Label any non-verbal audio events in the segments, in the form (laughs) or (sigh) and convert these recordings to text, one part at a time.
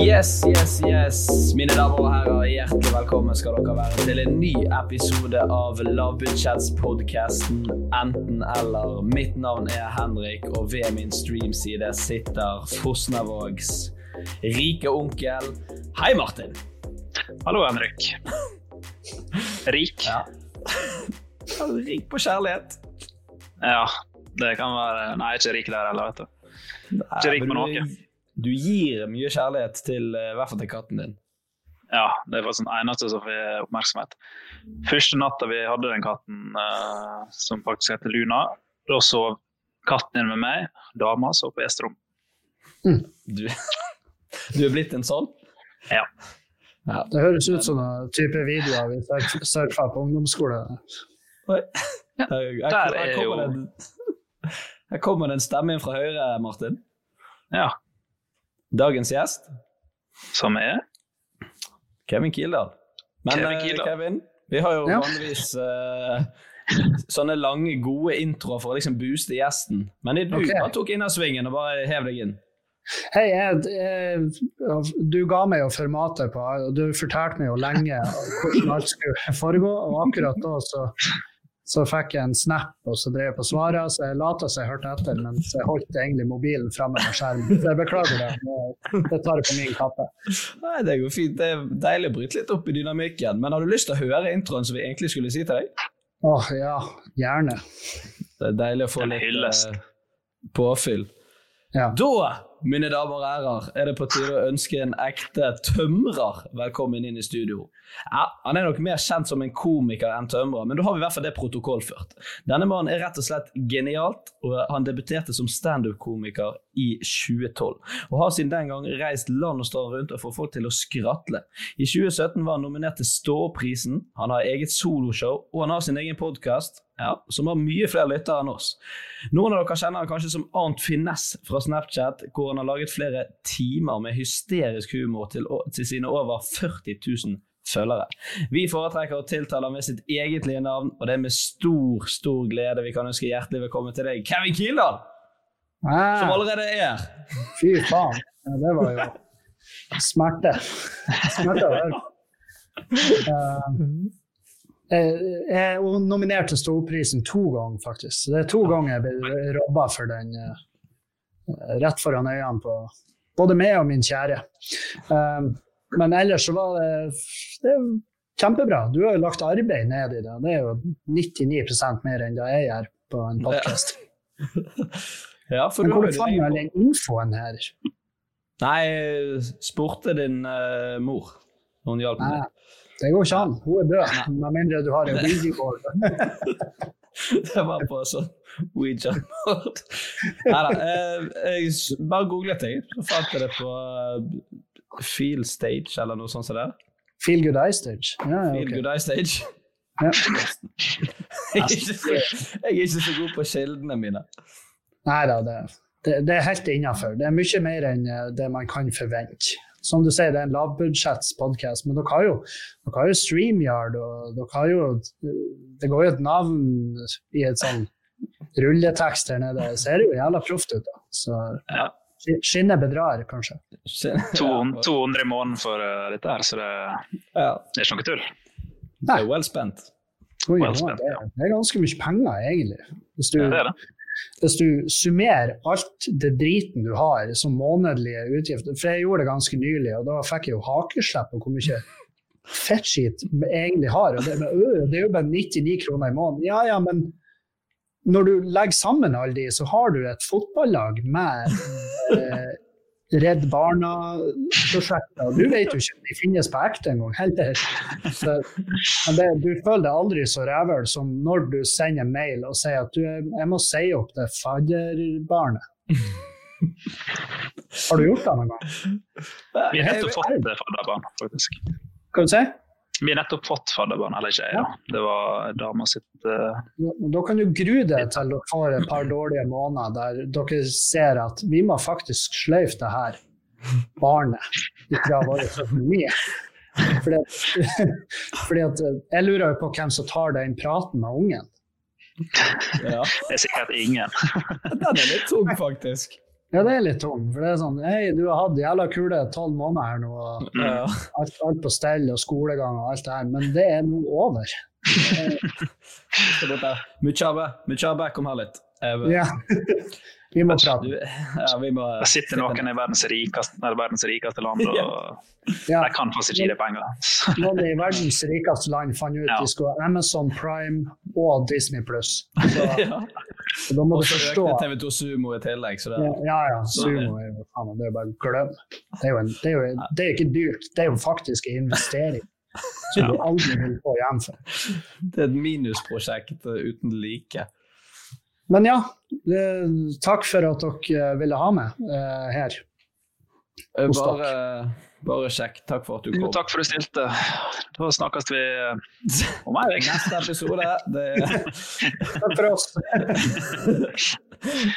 Yes, yes, yes. Mine damer og herrer, hjertelig velkommen skal dere være til en ny episode av Lavbudsjettspodkasten Enten eller. Mitt navn er Henrik, og ved min streamside sitter Fosnavågs rike onkel. Hei, Martin. Hallo, Henrik. Rik? Ja. Rik på kjærlighet. Ja, det kan være Nei, jeg er ikke rik der heller, vet du. Ikke rik på noe. Du gir mye kjærlighet til eh, i hvert fall til katten din. Ja, det var den eneste som får oppmerksomhet. Første natta vi hadde den katten, uh, som faktisk heter Luna, da sov katten din med meg, dama sov på gjesterom. Mm. Du, (laughs) du er blitt en sånn? Ja. ja. Det høres ut som en type videoer vi surfer på ungdomsskole. Oi. Ja, der er jo her kommer det en stemme inn fra høyre, Martin. Ja. Dagens gjest Som er? Kevin Kildahl. Men Kevin, eh, Kildahl. Kevin, vi har jo vanligvis uh, sånne lange, gode introer for å liksom booste gjesten. Men du okay. bare tok innersvingen og bare hev deg inn. Hei, du ga meg jo formatet på, og du fortalte meg jo lenge hvordan alt skulle foregå. Og akkurat da så så fikk jeg en snap, og så drev jeg på svaret. Så jeg lot som jeg hørte etter, men jeg holdt egentlig mobilen framme på skjermen. Så jeg beklager det. Det tar jeg på min kappe. Nei, Det går fint. Det er deilig å bryte litt opp i dynamikken. Men har du lyst til å høre introen som vi egentlig skulle si til deg? Åh, ja. Gjerne. Det er deilig å få litt uh, påfyll. Ja. Da mine damer og ærer, er det på tide å ønske en ekte tømrer velkommen inn i studio. Ja, Han er nok mer kjent som en komiker enn tømrer, men da har vi i hvert fall det protokollført. Denne mannen er rett og slett genialt, og han debuterte som standup-komiker i 2012. Og har siden den gang reist land og strand rundt og får folk til å skratle. I 2017 var han nominert til Ståprisen, han har eget soloshow, og han har sin egen podkast ja, som har mye flere lyttere enn oss. Noen av dere kjenner han kanskje som Arnt Finesse fra Snapchat, hvor han har laget flere timer med hysterisk humor til, til sine over 40 000 følgere. Vi foretrekker å tiltale ham med sitt egentlige navn, og det er med stor, stor glede vi kan ønske hjertelig velkommen til deg, Kevin Kildahl! Ah, som allerede er Fy faen. Ja, det var jo smerte. Smerte. Uh, (laughs) jeg er nominert til Ståprisen to ganger, faktisk. Så det er to ganger jeg ble robba for den uh, rett foran øynene på både meg og min kjære. Um, men ellers så var det, det kjempebra. Du har jo lagt arbeid ned i det. Det er jo 99% mer enn det jeg gjør på en podkast. Ja. (laughs) ja, men hvor fant du all den infoen her? Nei, spurte din uh, mor. Hun hjalp meg. Det går ikke an. Hun er død, med mindre du har en videoboard. (laughs) det var på sånn Ouija-board. Nei da. Eh, jeg bare googlet, jeg. Så fant jeg det på uh, Feel Stage eller noe sånt som det. Feel Good Eye Stage. Ja, Feel. Good Eye Stage. Ja. (laughs) jeg, er så, jeg er ikke så god på kildene mine. Nei da, det, det, det er helt innafor. Det er mye mer enn eh, det man kan forvente. Som du sier, det er en lavbudsjettspodkast, men dere har jo, dere har jo StreamYard, og dere har jo Det går jo et navn i et sånn rulletekst her nede. Det ser jo jævla proft ut, da. Så Ja. skinnet bedrar, kanskje. 200, 200 (laughs) i måneden for eh, dette her, så det, Ja. det er ikke noe tull. Det er well spent. Oi, Well ja, det, er, det er ganske mye penger, egentlig. Hvis du, Det er det. Hvis du summerer alt det driten du har som månedlige utgifter For jeg gjorde det ganske nylig, og da fikk jeg jo hakeslepp på hvor mye fettskit jeg egentlig har. Og det, øh, det er jo bare 99 kroner i måneden. Ja ja, men når du legger sammen alle de, så har du et fotballag med (laughs) eh, Redd Barna-prosjekter. Du vet jo ikke om de finnes på ekte engang. heller. Så, men det, du føler deg aldri så rævel som når du sender mail og sier at du, jeg må si opp det fadderbarnet. Har du gjort det noen gang? Vi har fått eh, fadderbarn, faktisk. Hva du si? Vi har nettopp fått fadderbarn, eller ikke jeg, da. Det var dama sitt uh, Da kan du grue deg til dere får et par dårlige måneder der dere ser at vi må faktisk sløyfe det her barnet fra vår økonomi. Fordi fordi at (laughs) jeg lurer jo på hvem som tar den praten med ungen. Ja. Det er sikkert ingen. Den er litt tung, faktisk. Ja, det er litt tung. For det er sånn Hei, du har hatt jævla kule tolv måneder her nå, og Ja. alt, alt på stell og skolegang og alt det her, men det er nå over. Muchabe, arbeid. Kom her litt. Ja. Vi må prate. ja, vi må Det sitter noen i verdens rikeste, verdens rikeste land, og Ja. de kan faktisk ikke gi deg penger. (laughs) Noen i verdens rikeste land fant ut Ja. de skulle ha Amazon Prime og Disney Pluss. Så, da må Og du så økte TV2 Sumo i tillegg. Så det, Ja, ja. ja. Sumo er jo faen, det er bare å glemme. Det er jo, en, det, er jo, det er ikke dyrt, det er jo faktisk en investering som du aldri vil få igjen for. det er et minusprosjekt eh, uten like. Men ja, det, takk for at dere ville ha meg uh, her. Eh, Hos Bare, bare kjekk. Takk for at du Jo, kom. takk for at du stilte. Da snakkes vi om ei uke. Neste episode det, (laughs) Takk for oss.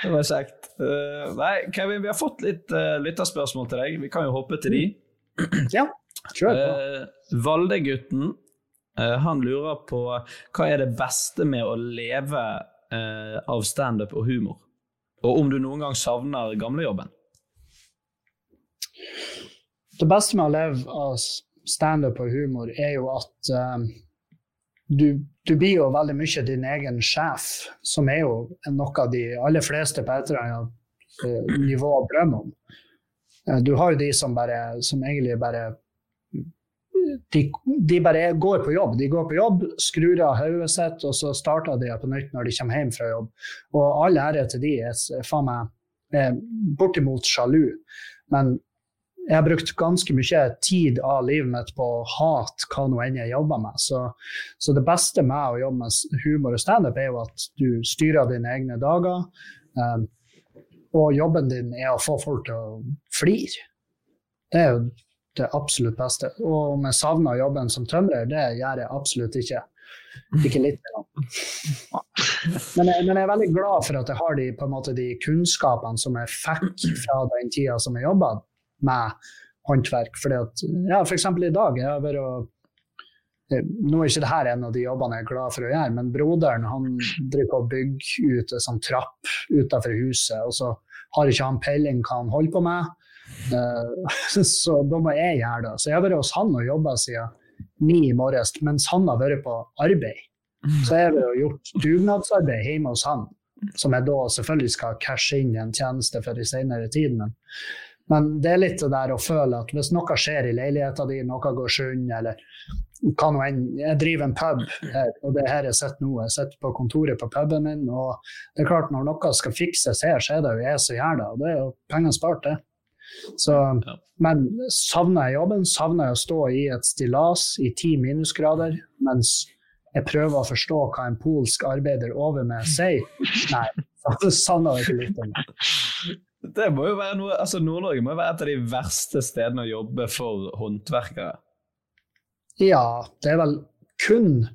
det var kjekt. Eh, nei, Kevin, vi har fått litt uh, lytterspørsmål til deg. Vi kan jo hoppe til de. Ja, kjør på. Uh, Valdegutten eh, han lurer på hva er det beste med å leve eh, av standup og humor? Og om du noen gang savner gamlejobben? Det beste med å leve av standup og humor er jo at eh, du, du blir jo veldig mye din egen sjef, som er jo noe de aller fleste på et eller annet eh, nivå drømmer om. Eh, du har jo de som, bare, som egentlig bare de, de bare går på jobb. De går på jobb, skrur av hodet sitt, og så starter de på nytt når de kommer hjem fra jobb. Og all ære til de er, faen meg bortimot sjalu. Men jeg har brukt ganske mye tid av livet mitt på å hate hva nå enn jeg jobber med. Så, så det beste med å jobbe med humor og standup er jo at du styrer dine egne dager. Um, og jobben din er å få folk til å flire. Det er jo det absolutt beste. Og om jeg savner jobben som tømrer, det gjør jeg absolutt ikke. Ikke litt engang. Men, jeg- men jeg er veldig glad for at jeg har de, måte, de kunnskapene som jeg fikk fra den tida som jeg jobba med håndverk. Fordi at, ja, for eksempel i dag. Jeg har vært og eh, nå er ikke dette en av de jobbene jeg er glad for å gjøre, men broderen han driver på å bygge ut en sånn trapp utenfor huset, og så har ikke han peiling hva han holder på med. Eh, (laughs) så da må jeg gjøre det. Så jeg har vært hos han og jobba siden ni i morges, mens han har vært på arbeid. Så jeg har gjort dugnadsarbeid hjemme hos han, som jeg da selvfølgelig skal cashe inn i en tjeneste for i senere tid. Men, men det er litt det der å føle at hvis noe skjer i leiligheten din, noe går sund, eller hva nå enn Jeg driver en pub her, og det er her jeg sitter nå. Jeg sitter på kontoret på puben min, og det er klart når noe skal fikses her, så er det jo jeg som gjør det, og det er jo penger spart, det. Så, men savner jeg jobben, savner jeg å stå i et stillas i ti minusgrader mens jeg prøver å forstå hva en polsk arbeider over med sier. Nei, det jeg ikke litt om det. Det må jo være noe, altså Nord-Norge må jo være et av de verste stedene å jobbe for håndverkere. Ja, det er vel kun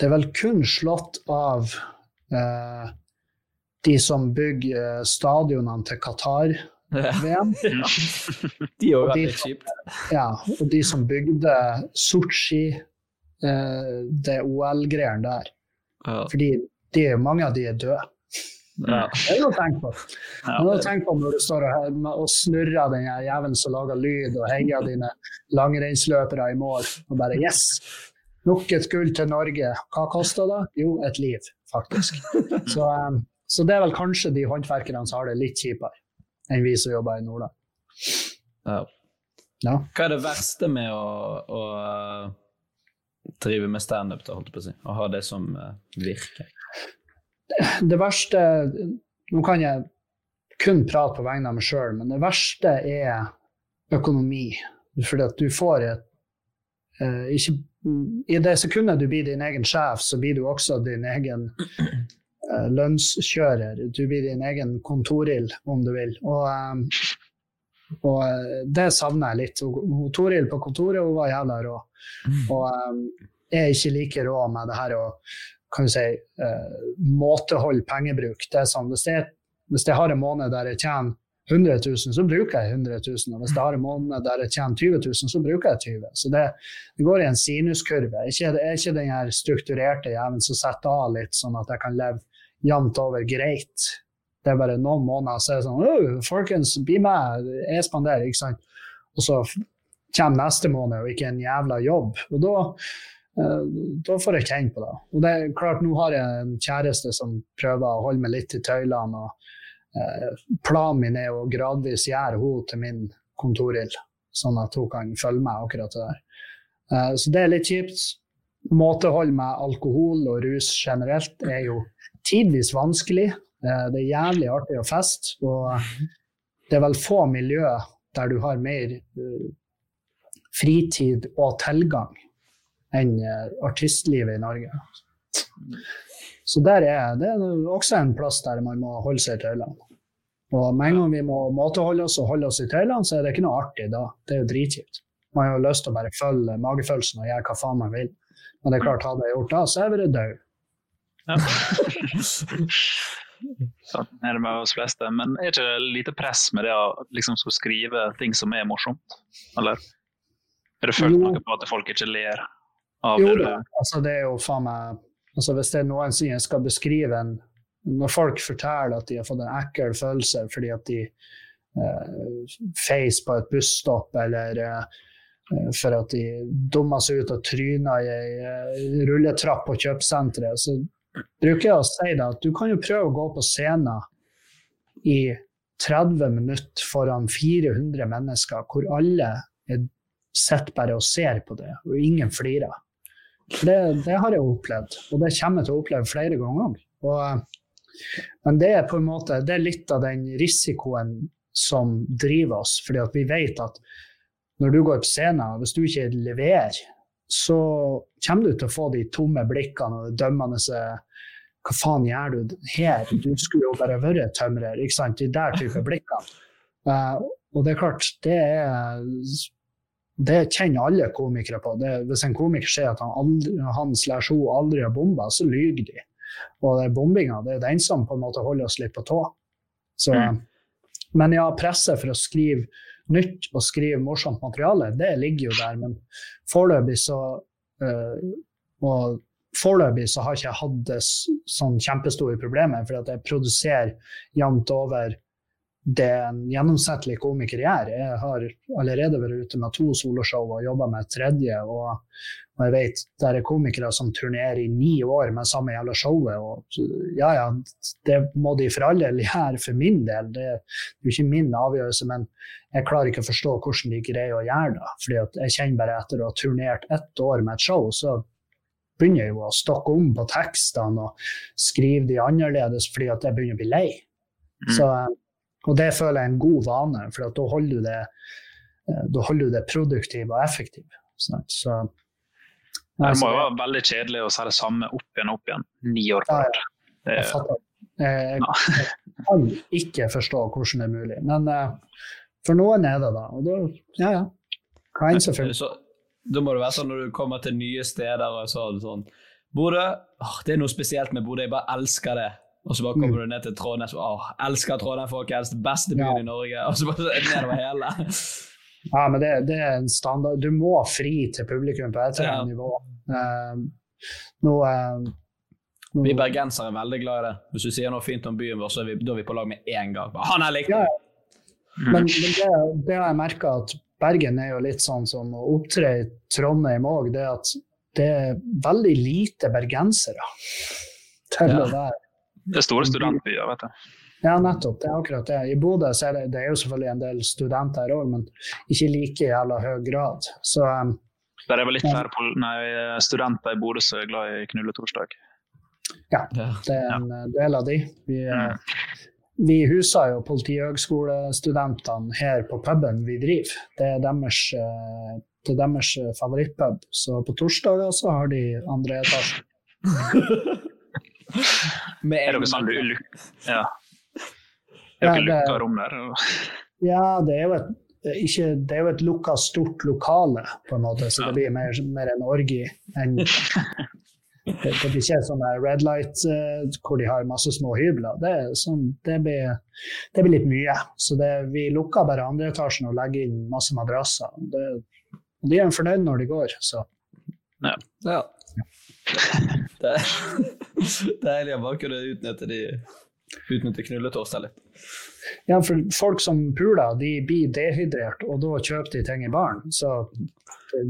Det er vel kun slått av eh, de som bygger stadionene til Qatar-VM. (laughs) (laughs) De òg har de- litt kjipt. Ja, og de som bygde Sotsji, eh, det OL-greiene der. Ja. Fordi de, mange av de er døde. Ja. Det er noe å tenke på. Ja. Det tenke på når du står og, og snurrer den jævelen som lager lyd, og heier dine langrennsløpere i mål. Og bare yes! Nok et gull til Norge. Hva koster det? Jo, et liv, faktisk. (laughs) Så, um, så det er vel kanskje de håndverkerne som har det litt kjipere enn vi som jobber i Nordland. Ja. Ja. Hva er det verste med å, å uh, drive med standup, holdt jeg på å si? Å ha det som uh, virke? Det verste Nå kan jeg kun prate på vegne av meg sjøl, men det verste er økonomi. Fordi at du får et eh, ikke, I det sekundet du blir din egen sjef, så blir du også din egen eh, lønnskjører. Du blir din egen kontorild, om du vil. Og, eh, og eh, det savner jeg litt. Og Toril på kontoret hun var jævla rå. Og eh, jeg er ikke like rå med det her å kan du si, eh, måtehold pengebruk. Det er sånn, hvis, jeg, hvis jeg har en måned der jeg tjener 100 000, så bruker jeg 100 000. Og hvis jeg har en måned der jeg tjener 20 000, så bruker jeg 20 Så det, det går i en sinuskurve. Ikke, det er ikke den her strukturerte jevnen som setter av litt, sånn at jeg kan leve jevnt over greit. Det er bare noen måneder så er det sånn oh, Folkens, bli med, jeg spanderer. ikke sant? Og så kommer neste måned og ikke en jævla jobb. Og da da får jeg kjenne på det. Og det er klart, nå har jeg en kjæreste som prøver å holde meg litt i tøylene. og eh, Planen min er å gradvis gjøre henne til min kontorild, sånn at hun kan følge meg akkurat der. Eh, så det er litt kjipt. Måtehold med alkohol og rus generelt er jo tidvis vanskelig. Eh, det er jævlig artig å feste, og det er vel få miljø der du har mer eh, fritid og tilgang enn eh, artistlivet i Norge. Så der er det er også en plass der man må holde seg i tøylene. Og med en gang vi må måteholde oss og holde oss i tøylene, så er det ikke noe artig da. Det er jo dritkjipt. Man har jo lyst til å bare følge magefølelsen og gjøre hva faen man vil. Men det er klart, hadde jeg gjort det, så hadde jeg vært død. (laughs) Sånn er det med oss fleste. Men er ikke det lite press med det å liksom skulle skrive ting som er morsomt? Eller er det følt noe på at folk ikke ler av Jo det? da, altså det er jo faen meg altså Hvis det er noen som skal beskrive en Når folk forteller at de har fått en ekkel følelse fordi at de eh, feis på et busstopp, eller eh, for at de dumma seg ut og tryna i ei eh, rulletrapp på kjøpesenteret, så bruker jeg å si det at du kan jo prøve å gå på scenen i 30 minutter foran 400 mennesker, hvor alle er sitter bare og ser på det, og ingen flirer. Det, det har jeg opplevd, og det kommer jeg til å oppleve flere ganger. Eh, men det er på en måte det er litt av den risikoen som driver oss. fordi vi vet at når du går på scenen, hvis du ikke leverer, så kommer du til å få de tomme blikkene og det dømmende Hva faen gjør du her? Du skulle jo bare vært tømrer. ikke sant? De der type blikkene. Eh, og det er klart, det er det kjenner alle komikere på. Det, hvis en komiker sier at han, aldri, han slash hun aldri har bomba, så lyver de. Og det er bombinga det er den som på en måte holder oss litt på tå. Så, Men ja, presset for å skrive nytt og skrive morsomt materiale, det ligger jo der. Men foreløpig så øh, Og foreløpig så har ikke hatt det sånn kjempestore problemer, for at jeg produserer jevnt over det en gjennomsnittlig komiker gjør. Jeg har allerede vært ute med to soloshow og jobba med et tredje. Og, og jeg vet det er komikere som turnerer i ni år med samme jævla showet. Og ja, ja, det må de for all del gjøre for min del. Det er jo ikke min avgjørelse, men jeg klarer ikke å forstå hvordan de greier å gjøre det. Fordi jeg kjenner bare etter å ha turnert ett år med et show, så begynner jeg jo å stokke om på tekstene og skrive de annerledes fordi at jeg begynner å bli lei. Så, og det føler jeg er en god vane, for at da holder du det, eh, da holder du det produktiv og effektiv. Sånn. Så Det Altså, må jo være veldig kjedelig å se det samme opp igjen og opp igjen. Ni år på rad. Jeg Jeg, jeg kan ikke forstå hvordan det er mulig. Men uh, for noen er det da. Og da, ja, ja. Hva enn. Så, da må det være sånn når du kommer til nye steder og så er det sånn Bodø åh, Det er noe spesielt med Bodø, jeg bare elsker det. Og så bare kommer du ned til Trondheim åh, elsker Trondheim, folkens. Beste byen Ja. i Norge. Og så bare nedover hele. Ja, men det, det er en standard. Du må fri til publikum på et eller Ja. annet nivå. Uh, nå, uh, nå, Vi bergensere er veldig glad i det. Hvis du sier noe fint om byen vår, så er vi, da er vi på lag med én gang. Bare, Han er likte Ja! Men, men det, det har jeg merka at Bergen er jo litt sånn som å opptre i Trondheim òg. Det at det er veldig lite bergensere til Ja. å være Det er store studentbyer, vet du. Ja, nettopp. Det er akkurat det. I Bodø så er det, det er jo selvfølgelig en del studenter her òg, men ikke i like jævla høy grad. Så um, Der er vel litt flere nei, studenter i Bodø som er glad i knulletorsdag. Ja. det er en ja. del av de. Vi, eh, Mm. vi huser jo politihøgskolestudentene her på puben vi driver. Det er deres, eh, det er deres eh, favorittpub. Så på torsdager så har de andre etasje. (laughs) Med Er det dere sånn benker. luk... Ja. Er Ja, dere det- lukka rom der? Ja, det er jo et, ikke, det er jo et lukka, stort lokale, på en måte, så det blir mer, mer en orgi enn (laughs) det, det blir ikke sånn red light uh, hvor de har masse små hybler. Det, sånn, det, blir, det blir litt mye. Så det, vi lukker bare andre etasjen og legger inn masse madrasser. De er fornøyd når de går, så Ja. Det er deilig å bare kunne utnytte de Utnytte knulletåsa litt. Ja, for folk som puler, de blir dehydrert, og da kjøper de ting i baren. Så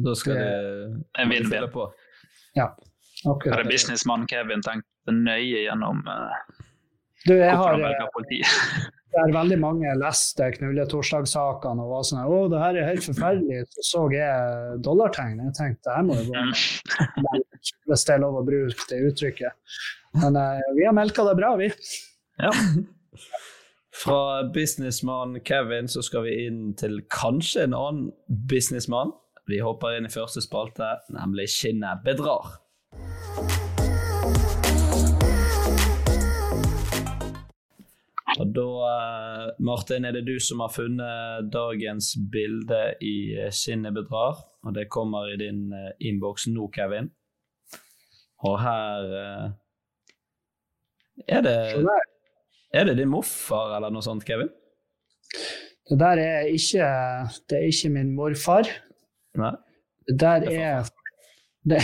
Da skal det- de En vinn-vinn. fylle på. Her akkurat er det. businessmann Kevin tenkt nøye gjennom uh, Du, jeg hvorfor har, han eh, velger politi. (laughs) der veldig mange leste knulletorsdagssakene og var sånn Å, det her er helt forferdelig. Så så jeg dollartegn. Jeg tenkte det her må jo gå hvis det er lov å bruke det uttrykket. Men eh, vi har melka det bra, vi. Ja. (laughs) Fra businessmann Kevin så skal vi inn til kanskje en annen businessmann. Vi hopper inn i første spalte, nemlig Skinnet bedrar. Og da, eh, Martin, er det du som har funnet dagens bilde i Skinnet bedrar. Og det kommer i din eh, innboks nå, Kevin. Og her eh, er det er det din morfar eller noe sånt, Kevin? det der er ikke, det er ikke min morfar. Nei? Det der er det,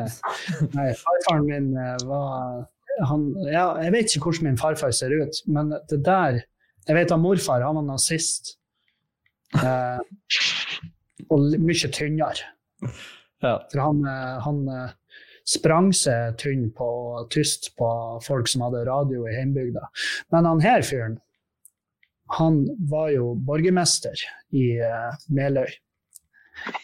(laughs) Nei, farfaren min eh, var han, ja, Jeg vet ikke hvordan min farfar ser ut, men det der Jeg vet at morfar han var nazist. Eh, (laughs) og mye tynnere. Ja. For han, eh, han sprang seg tynn på tyst på folk som hadde radio i heimbygda. Men han her fyren, han var jo borgermester i eh, Meløy.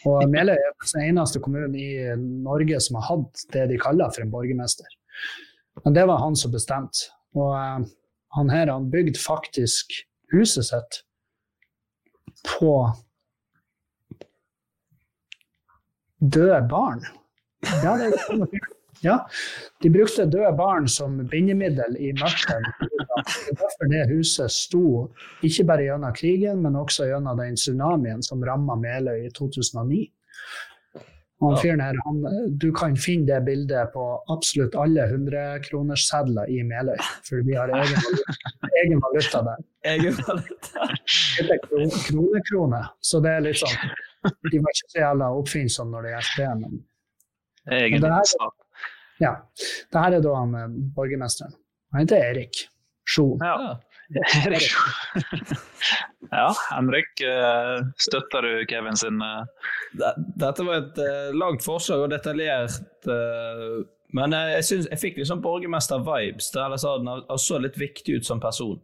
Og Meløy er den eneste kommunen i Norge som har hatt det de kaller for en borgermester. Men det var han som bestemte. Og eh, han her han bygde faktisk huset sitt på døde barn. Ja, det er ja, De brukte døde barn som bindemiddel i mørket. Er derfor det huset sto ikke bare gjennom krigen, men også gjennom den tsunamien som ramma Meløy i 2009. Og fyren her, han, du kan finne det bildet på absolutt alle 100-kronerssedler i Meløy, for vi har egen valuta, egen valuta der. Egen valuta. Det er kro- kronekrone, så det er litt sånn De var ikke så jævla oppfinnsomme når det gjaldt det, men Egen det her- stat. ja. Det her er da han eh, borgermesteren. Han heter Erik Sjon. Ja. Erik. (laughs) ja, Henrik, eh, støtter du Kevin sin eh, Dette var et langt forslag og detaljert. men jeg, synes, jeg fikk sånn borgermester-vibes. der så, den han så litt viktig ut som person.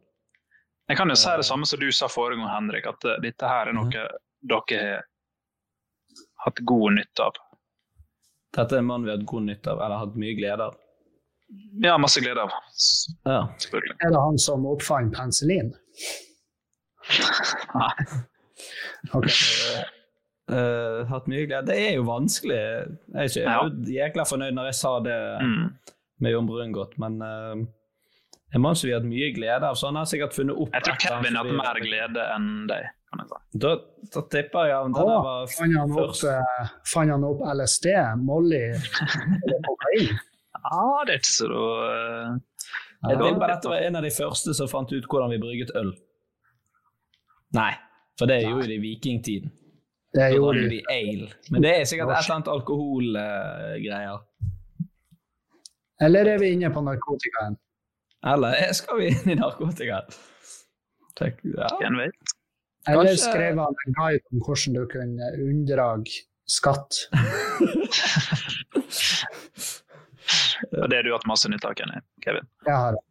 Jeg kan jo si det samme som du sa forrige gang, Henrik, at dette her er noe dere har hatt god nytte av. Dette er en mann vi har hatt god nytte av, eller hatt mye glede av. Ja, masse glede av. Ja. Selvfølgelig. Er det han som oppfant penicillin? Nei. okay. Uh, hatt mye glede. Det er jo vanskelig. Jeg er, ikke, er jækla fornøyd når jeg sa det mm. med Jon Brungot, men uh, en mann som vi har hatt mye glede av. Så han har sikkert funnet opp Jeg tror Kevin har hatt mer glede enn deg. Kan jeg si. Da, da tipper jeg om det var fant han, opp, uh, fant han opp LSD, Molly eller kokain? (laughs) ja, det er ikke så uh, Jeg tipper dette var en av de første som fant ut hvordan vi brygget øl. Nei, for det gjorde de i vikingtiden. Det gjorde de ale. Men det er sikkert et eller annet alkoholgreier. Uh, eller er vi inne på narkotikaen? Eller skal vi inn i narkotikaen? Ja. Hvem vet? Eller skrev han en guide om hvordan du kunne unndra skatt? (laughs) Og det har du hatt masse nytte av, Kevin? Jeg har det.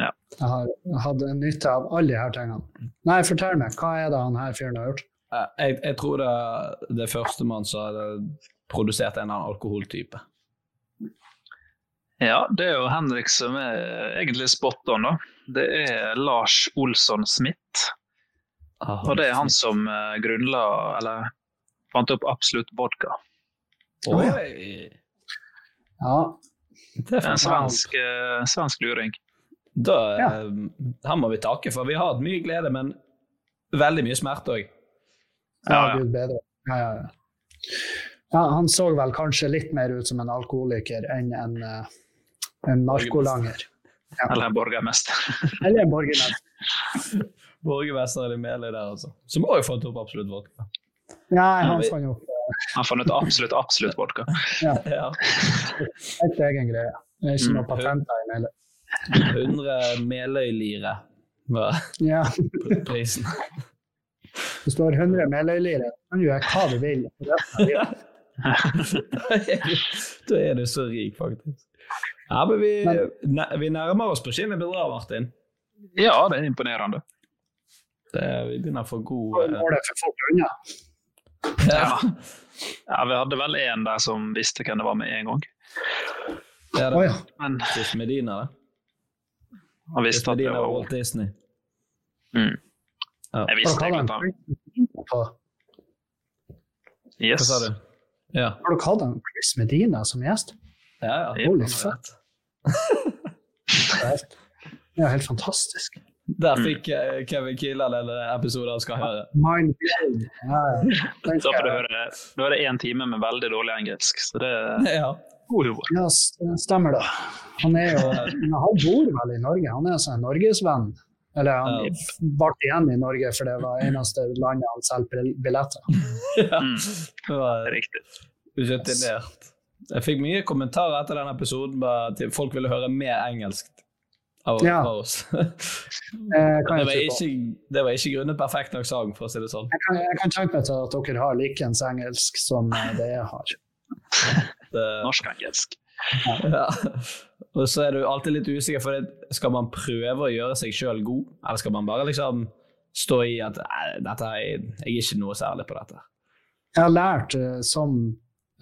Ja. Jeg har hatt nytte av alle de her tingene. Nei, fortell meg, hva er det han her fyren har gjort? Jeg, jeg tror det det første man som hadde produsert en eller annen alkoholtype. Ja, det er jo Henrik som er egentlig spot on, da. Det er Lars Olsson Smith. Og det er han som uh, grunnla, eller fant opp Absolutt vodka. Oi! Ja. Det er en svensk, uh, svensk luring. Da, ja. uh, her må vi takke, for vi har hatt mye glede, men veldig mye smerte òg. Ja, gud bedre. Ja, ja, ja. ja, han så vel kanskje litt mer ut som en alkoholiker enn en, en narkolanger. Ja. Eller en borgermester. Eller en borgermester. (laughs) borgermester i Meløy der, altså. Som òg fant opp absolutt vodka. Nei, han fant opp Han fant ut absolutt, absolutt vodka. ja. (laughs) ja. Helt egen greie. Det er ikke noe patent patenter i Meløy. 100 Meløy-lire var ja. prisen. Det står 100 Meløy-lire, kan du gjøre hva du vil. da er du så rik, faktisk. Ja, men vi, vi nærmer oss på skinnet bedre, Martin. Ja, det er imponerende. Det, vi begynner å få god Målet for folk unna. (laughs) Ja. ja. vi hadde vel en der som visste hvem det var med en gang. Det er det. Oh, ja. Men Medina, det. Han visste at det var Walt Disney. Mm. Ja. Jeg visste egentlig det. Yes. Hva sa du? Ja. Har du kalt han Chris Medina som gjest? Ja, ja. Holy fuck. det er helt fantastisk. Der mm. fikk mm. Kevin Kildahl en episode han skal høre. Mind blown. Ja, Så får du høre, Da er det én time med veldig dårlig engelsk, så det (laughs) ja. Ja, stemmer det. Han er jo (laughs) Han bor vel i Norge, han er altså en norgesvenn. Eller han ja. ble igjen i Norge, for det var eneste landet han solgte billetter. (laughs) ja, mm. det var riktig. Rutinert. Jeg fikk mye kommentarer etter den episoden at folk ville høre mer engelsk av, ja. oss. (laughs) det, var ikke, det var ikke grunnet perfekt nok sang, for å si det sånn. Jeg kan, jeg kan tenke meg at dere har likens engelsk som det jeg har. (laughs) Norsk-engelsk. Ja. Og så er du alltid litt usikker, for skal man prøve å gjøre seg sjøl god, eller skal man bare liksom stå i at dette, jeg, jeg er ikke noe særlig på dette? Jeg har lært uh, som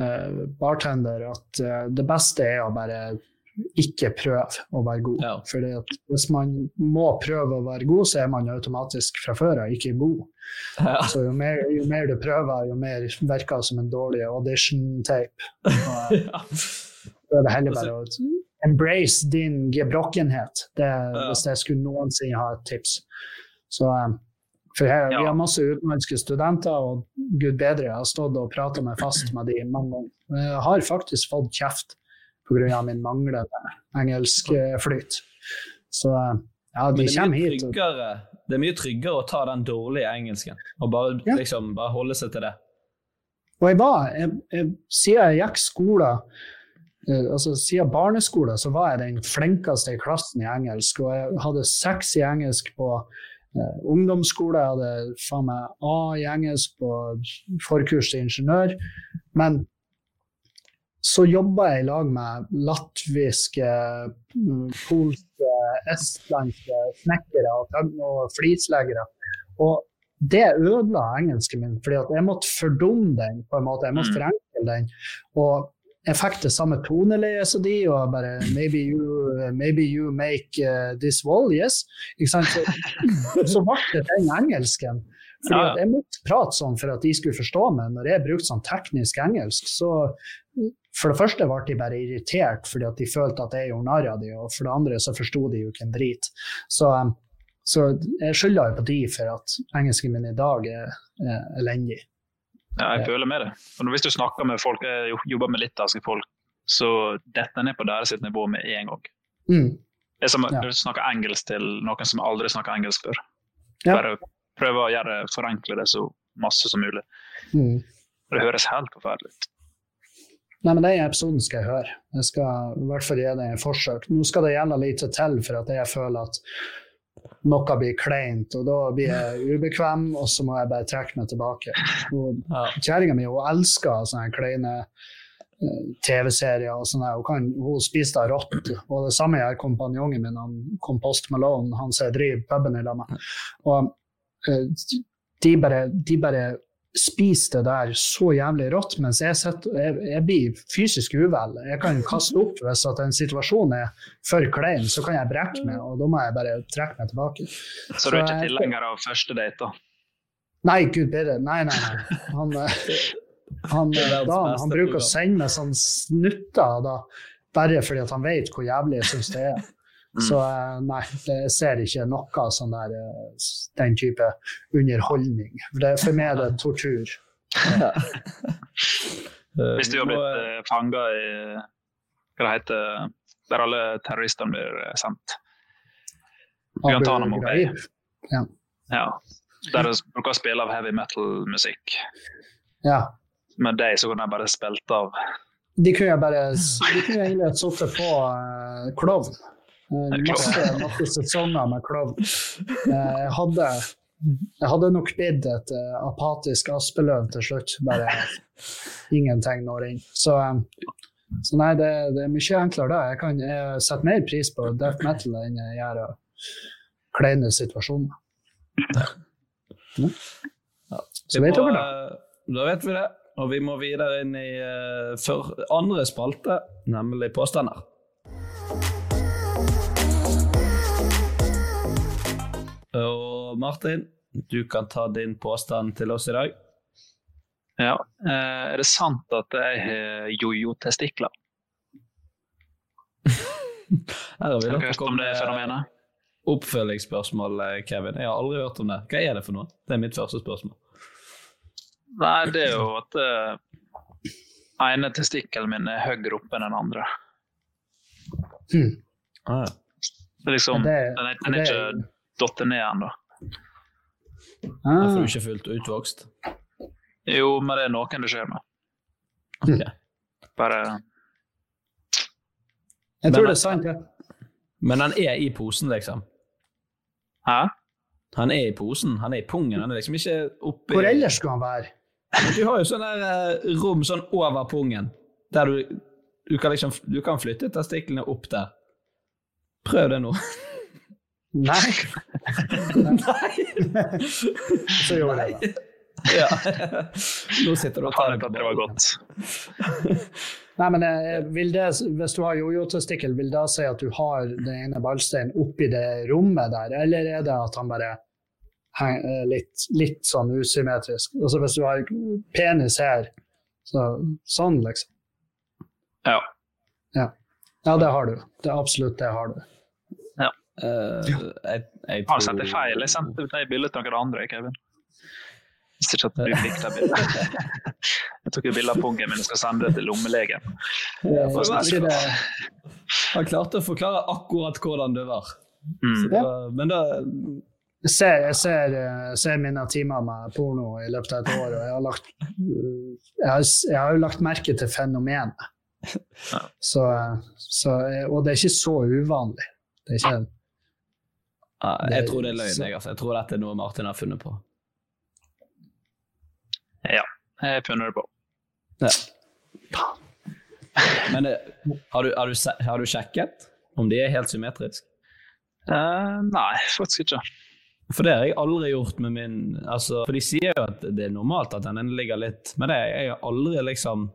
uh, bartender at uh, det beste er å bare ikke prøve å være god. Ja. At hvis man må prøve å være god, så er man automatisk fra før av ikke god. Ja. Så jo mer, jo mer, du prøver, jo mer virker det som en dårlig audition-tape. (laughs) ja. Er det heller bare å embrace din gebrokkenhet, det, ja. hvis jeg skulle noensinne ha et tips. Så, um, for her. Vi har masse utenlandske studenter, og gud bedre, jeg har stått og prata meg fast med de mange ganger. Jeg har faktisk fått kjeft pga. min manglende engelskflyt. Så um, ja, de kommer hit. Tryggere, det er mye tryggere å ta den dårlige engelsken og bare, ja. liksom, bare holde seg til det. Og jeg var, jeg, jeg, Siden jeg gikk skole Eh, altså Siden barneskolen så var jeg den flinkeste i klassen i engelsk. Og jeg hadde seks i engelsk på eh, ungdomsskole. Jeg hadde faen meg A i engelsk på forkurs til ingeniør. Men så jobba jeg i lag med latviske, mm, polske, estlandske snekkere og flisleggere. Og det ødela engelsken min, fordi jeg måtte fordumme den på en måte. Jeg måtte mm. forenkle den. Og jeg fikk det samme toneleiet som de, og bare Maybe you, maybe you make uh, this wall, yes? Ikke sant? Så, så ble det den engelsken. Fordi Ja, Jeg måtte prate sånn for at de skulle forstå meg. Når jeg brukte sånn teknisk engelsk, så for det første ble de bare irritert fordi at de følte at jeg gjorde narr av dem, og for det andre så forsto de jo ikke en drit. Så, um, så jeg skylder jo på de for at engelsken min i dag er, er elendig. Ja, jeg føler med det. Og hvis du snakker med folk, jeg jobber med litauiske folk, så detter ned på deres nivå med en gang. Mm. Det er som Ja. du snakker engelsk til noen som aldri snakker engelsk før. Ja. Bare prøve å gjøre, forenkle det så masse som mulig. Mm. Det høres helt forferdelig ut. Nei, men Den episoden skal jeg høre. Jeg skal i hvert fall gi det et forsøk. Nå skal det gjelde lite til for at jeg føler at noe blir kleint, og da blir jeg ubekvem, og så må jeg bare trekke meg tilbake. Kjerringa mi hun elsker sånne kleine eh, TV-serier. og sånne. Hun, kan, hun spiser det rått. Og det samme gjør kompanjongen min, han Compost Malone, han som jeg driver puben i lag med. Og de bare, de bare spiser det der så jævlig rått, mens jeg, setter, jeg, jeg blir fysisk uvel. Jeg kan kaste opp hvis at en situasjon er for klein, så kan jeg brekke meg, og da må jeg bare trekke meg tilbake. Så du er ikke jeg- tilhenger av første date, da? Nei, gud bedre. Nei, nei, nei. Han, eh, han, da, Dan, beste han bruker å sende meg sånn snutter da, bare fordi at han vet hvor jævlig jeg syns det er. Mm. Så eh, nei, jeg ser ikke noe sånn der, eh, den type underholdning. For, det, for meg er det tortur. Eh, (laughs) Hvis du har blitt uh, fanga i hva det heter, der alle terroristene blir eh, sendt. Guantánamo Bay. Ja. Ja. Der de bruker å spille av heavy metal-musikk. ja. Med deg så kunne jeg bare spilt av De kunne jeg bare de kunne egentlig sittet på uh, klovn. Eh, masse, masse sesonger med klovn. Eh, jeg, hadde, jeg hadde nok blitt et eh, apatisk aspeløv til slutt. Bare ingenting når inn. Så, så nei, det, det er mye enklere da. Jeg kan jeg setter mer pris på death metal enn jeg gjør kleine situasjoner. Ja. Så vet dere det. Da vet vi det. Og vi må videre inn i uh, andre spalte, nemlig påstander. Og Martin, du kan ta din påstand til oss i dag. Ja. Eh, er det sant at jeg har jojo-testikler? (laughs) Her har vi da hørt om det fenomenet? Oppfølgingsspørsmål, eh, Kevin. Jeg har aldri hørt om det. Hva er det for noe? Det er mitt første spørsmål. Nei, det er jo at uh, ene testikkelen min er høyere oppe enn den andre. Hmm. Ah, ja. Det er liksom, Det- den er, den er det- ikke datt ned ennå. Derfor Ah. du ikke fullt utvokst. Jo, men det er noen det skjer med. Okay. Bare Jeg tror Men- det er sant, ja. Men han er i posen, liksom. Hæ? Han er i posen, han er i pungen. Han er liksom ikke oppi Hvor ellers skulle han være? Du har jo sånn der eh, rom sånn over pungen, der du, du kan liksom du kan flytte testiklene opp der. Prøv det nå. (laughs) Nei. Nei! Så gjorde jeg det. Ja. Nå sitter du og tar det det var godt. (laughs) Nei, men eh, vil det, Hvis du har jojo-testikkel, vil det si at du har den ene ballsteinen oppi det rommet der, eller er det at han bare heng- er litt, litt sånn usymmetrisk? Altså Hvis du har penis her, så, sånn liksom. Ja. Ja. ja, det har du. Det absolutt det har du. Eh, jeg, jeg Har du sett det feil? Jeg sendte ut de bildene til noen andre, Kevin. Hvis ikke at du (laughs) fikk det bildet. (laughs) Jeg tok et bilde av pungen min og skal sende det til lommelegen. Ja, det (laughs) Han klarte å forklare akkurat hvordan det var. Mm. Så, Men da jeg ser, jeg ser, eh, ser mine timer med porno i løpet av et år, og jeg har lagt, jeg har, jeg har jo lagt merke til fenomenet. Så, eh, så, og det er ikke så uvanlig. Det er ikke, ja, Jeg tror det er løgn. Jeg, altså. jeg tror dette er noe Martin har funnet på. Ja, jeg har funnet det på. Men eh, har, du, har, du, har du sjekket om de er helt symmetriske? Uh, nei, faktisk ikke. For det har jeg aldri gjort med min altså, For de sier jo at det er normalt at den ene ligger litt Men det, jeg har aldri liksom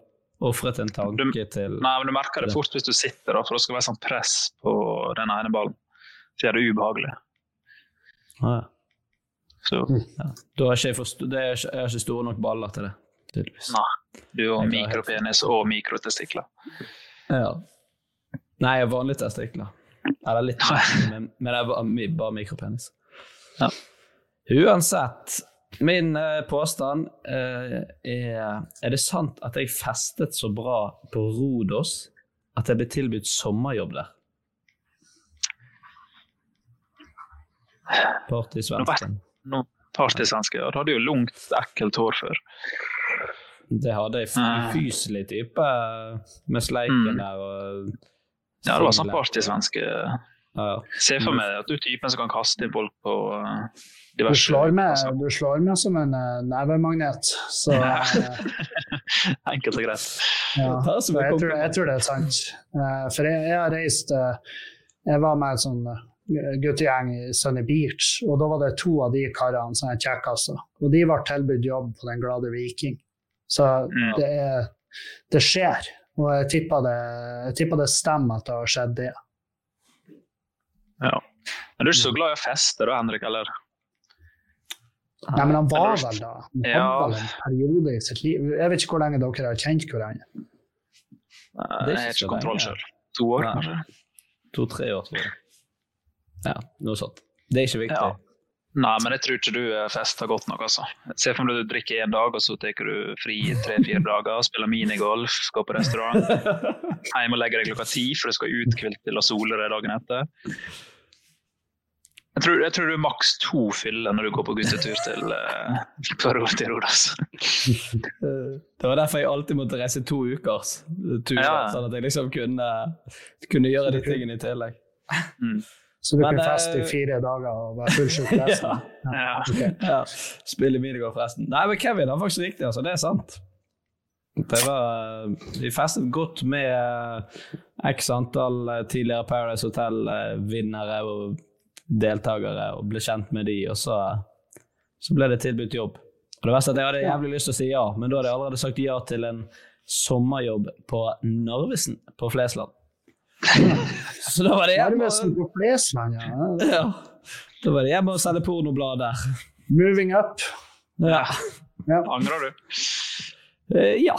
ofret en tanke til Nei, men Du merker det fort hvis du sitter, da, for det skal være sånn press på den ene ballen. Så gjør det ubehagelig. Ah, ja. Så Ja. Da har ikke jeg, forst det er ikke, jeg har ikke store nok baller til det, tydeligvis. nei. Du har mikropenis og mikrotestikler. Ja. Nei, jeg har vanlige testikler. Eller litt men, men jeg har bare mikropenis. Ja. Uansett, min eh, påstand eh, er Er det sant at jeg festet så bra på Rodos at jeg ble tilbudt sommerjobb der? Partysvensken. No, partysvenske. Ja, du hadde jo langt, ekkelt hår før. Det hadde ei ufyselig fyselig type med sleiken Mm. der og Ja, det var sånn partysvenske. Ja. Se for meg at du er typen som kan kaste inn folk på diverse Du slår meg, du slår meg som en eh, nevemagnet. Så eh, (laughs) Enkelt og greit. ja. Jeg, tror, jeg tror det er sant. Eh, For jeg, jeg har reist eh, Jeg var med en sånn eh, guttegjeng i Sunny Beach, og da var det to av de karene som er kjekkaser. Og de ble tilbudt jobb på Den glade viking. Så Mm. det, er, det skjer. Og jeg tipper det, jeg tipper det stemmer at det har skjedd det. Ja. Men du er ikke så glad i å feste da, Henrik? eller? Nei, men han var Eller- vel da. Han Ja. hadde vel en periode i sitt liv. Jeg vet ikke hvor lenge dere har kjent hverandre. Nei, Det jeg har ikke kontroll sjøl. To år, kanskje? To-tre år, tror jeg. Ja, noe sånt. Det er ikke viktig. Ja. Nei, men jeg tror ikke du eh, fester godt nok, altså. Se for deg du drikker én dag, og så tar du fri tre-fire (laughs) dager, spiller minigolf, går på restaurant. Hjem og legger deg klokka ti, for du skal uthvilt til å sole deg dagen etter. Jeg tror, jeg tror du er maks to fyller når du går på guttetur til, uh, til Rodas. Det var derfor jeg alltid måtte reise to ukers tur, Ja. sånn at jeg liksom kunne, kunne gjøre de tingene i tillegg. Mm. Så du Men, kan feste eh, i fire dager og være fullsjuk (laughs) resten? Ja. Okay. Ja, spille minigolf forresten. Nei, men Kevin har faktisk riktig, altså. Det er sant. Det var, vi festet godt med eh, x antall eh, tidligere Paradise Hotel-vinnere og deltakere, og ble kjent med de, og så, så ble det tilbudt jobb. Og det verste er at Jeg hadde jævlig lyst til å si ja, men da hadde jeg allerede sagt ja til en sommerjobb på Narvesen på Flesland. (laughs) Så da var det hjemme på Flesland, ja. ja, da var det hjemme og selge pornoblad der. Moving up. Ja. Ja. Angrer du? Uh, ja.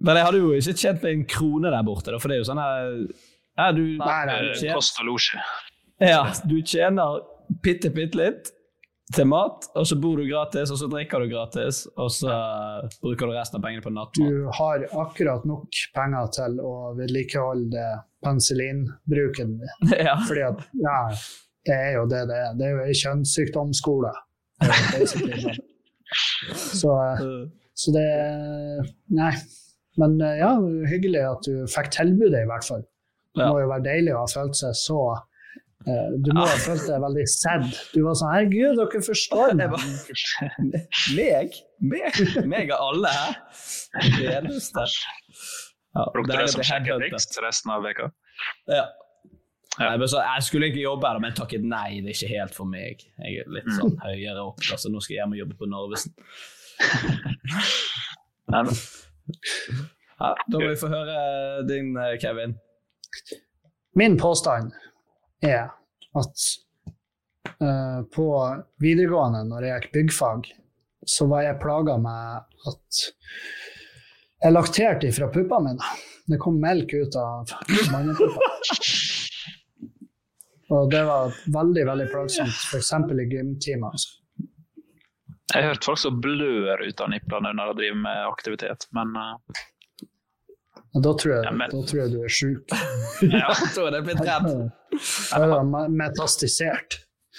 Men jeg hadde jo ikke tjent meg en krone der borte, da, for det er jo sånn her ja, du, Nei, nei, du Eh, tjener, Kost og losje. ja, du tjener bitte, bitte litt til mat, og så bor du gratis, og så drikker du gratis, og så bruker du resten av pengene på nattmat. Du har akkurat nok penger til å vedlikeholde penicillinbruken din. (laughs) ja. Fordi at, ja, det er jo det det er. Det er jo en kjønnssykdomsskole. Så, så det Nei. Men ja, hyggelig at du fikk tilbudet, i hvert fall. Det må jo være deilig å ha følt seg så Du må ha følt deg veldig sad. Du var sånn Herregud, dere forstår Jeg (laughs) meg. meg? Meg? Meg av alle her? Det eneste. Ja, Brukte det er som det headhunter. resten av veka. Ja. Nei, men så, jeg skulle egentlig jobbe her, men takket nei. Det er ikke helt for meg. Jeg er litt sånn høyere opp, så nå skal jeg hjem og jobbe på Narvesen. (laughs) Ja, da må vi få høre din, eh, Kevin. Min påstand er at uh, på videregående, når jeg gikk byggfag, så var jeg plaga med at jeg lakterte ifra puppene mine. Det kom melk ut av mannepuppene. Og det var veldig veldig plagsomt, f.eks. i gymtimer. Altså. jeg har hørt folk som blør ut av niplene når de driver med aktivitet, men Og Da tror, jeg, Ja, men- da tror jeg du er sjuk. (laughs) Ja, jeg tror det er blitt redd. Jeg er metastisert.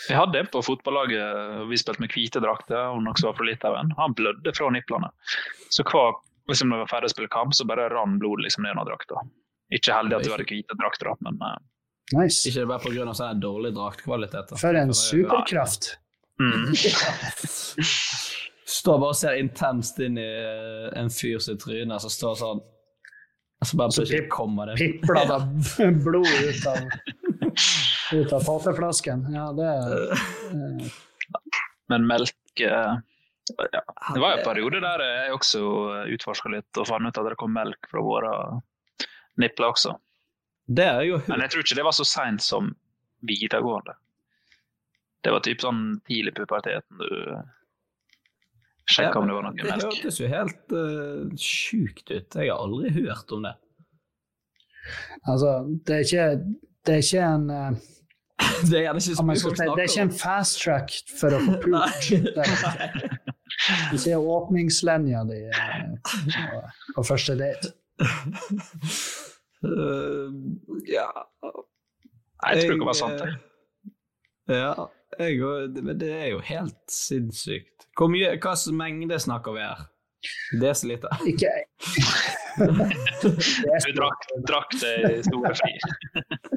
vi hadde en på fotballaget, vi spilte med hvite drakter, hun også var fra Litauen. Han blødde fra niplene. Så hver liksom når vi var ferdig å spille kamp, så bare rann blodet liksom ned under drakta. Ikke heldig at vi hadde hvite drakter, men eh, Nice. Ikke bare pga. sånn dårlig draktkvalitet. For en Det superkraft. mm. (laughs) Står bare og ser intenst inn i eh, en fyr sitt tryne som står sånn Og så bare Så pip- kommer det pipla det (laughs) blod ut av, (laughs) ut av fateflasken. Ja, det er Men melk eh, ja. Det var jo en periode der jeg også utforska litt og fant ut at det kom melk fra våre nipler også. Det er jo Men jeg tror ikke det var så seint som videregående. Det var typ sånn tidlig puberteten du sjekka om det var noe Det hørtes jo helt uh, sjukt ut. Jeg har aldri hørt om det. Altså, det er ikke, det er ikke en uh, (laughs) Det er gjerne ikke så mye det er ikke en fast track for å få (laughs) pult. Du ser åpningslenja ikke åpningslinja di eh, på- på første date. Uh, (laughs) ja Jeg tror ikke det var sant. det. Ja, jeg, det er jo helt sinnssykt. Hvor mye, hva slags mengde snakker vi her? Desiliter? (laughs) Ikke Du drakk, drakk det i store fri.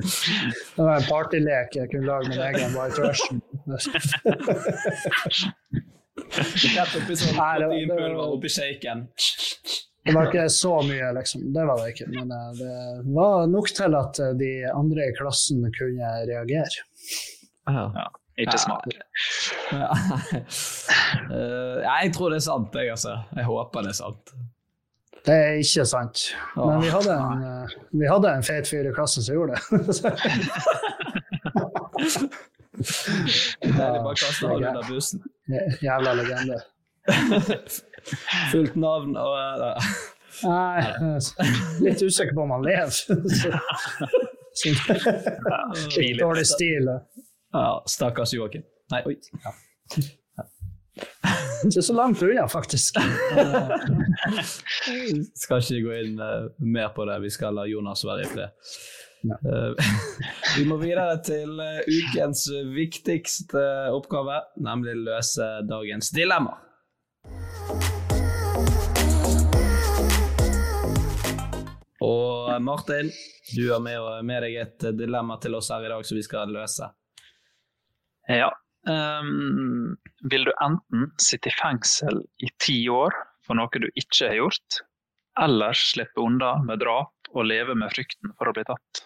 Det var en partylek jeg kunne lage min egen White Russian. Rett oppi sånn det var- proteinpulver oppi shaken. Det var ikke så mye, liksom. Det var det ikke. Men eh, det var nok til at eh, de andre i klassen kunne reagere. Ja. Ikke smart. Ja. (laughs) Eh, jeg tror det er sant, jeg, altså. Jeg håper det er sant. Det er ikke sant. Men vi hadde en, eh, vi hadde en feit fyr i klassen som gjorde det. (laughs) Deilig bare kaste han under bussen. Jævla legende. (laughs) Fullt navn og eh, Nei, er litt usikker på om han lever. Litt dårlig stil. Ja, stakkars Joakim. Nei, oi. Ikke (laughs) så langt unna, faktisk. (laughs) Skal ikke gå inn uh, mer på det. Vi skal la Jonas være i fred. Ja. Eh, (laughs) vi må videre til uh, ukens viktigste oppgave, nemlig løse dagens dilemma. Og Martin, du har med, med deg et dilemma til oss her i dag som vi skal løse. Ja. ehm, vil du enten sitte i fengsel i ti år for noe du ikke har gjort, eller slippe unna med drap og leve med frykten for å bli tatt?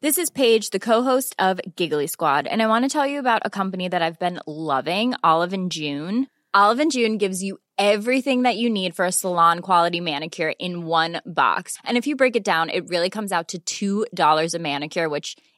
This is Paige, the co-host of Giggly Squad, and I want to tell you about a company that I've been loving, Olive and June. Olive and June gives you everything that you need for a salon quality manicure in one box. And if you break it down, it really comes out to $2 a manicure, which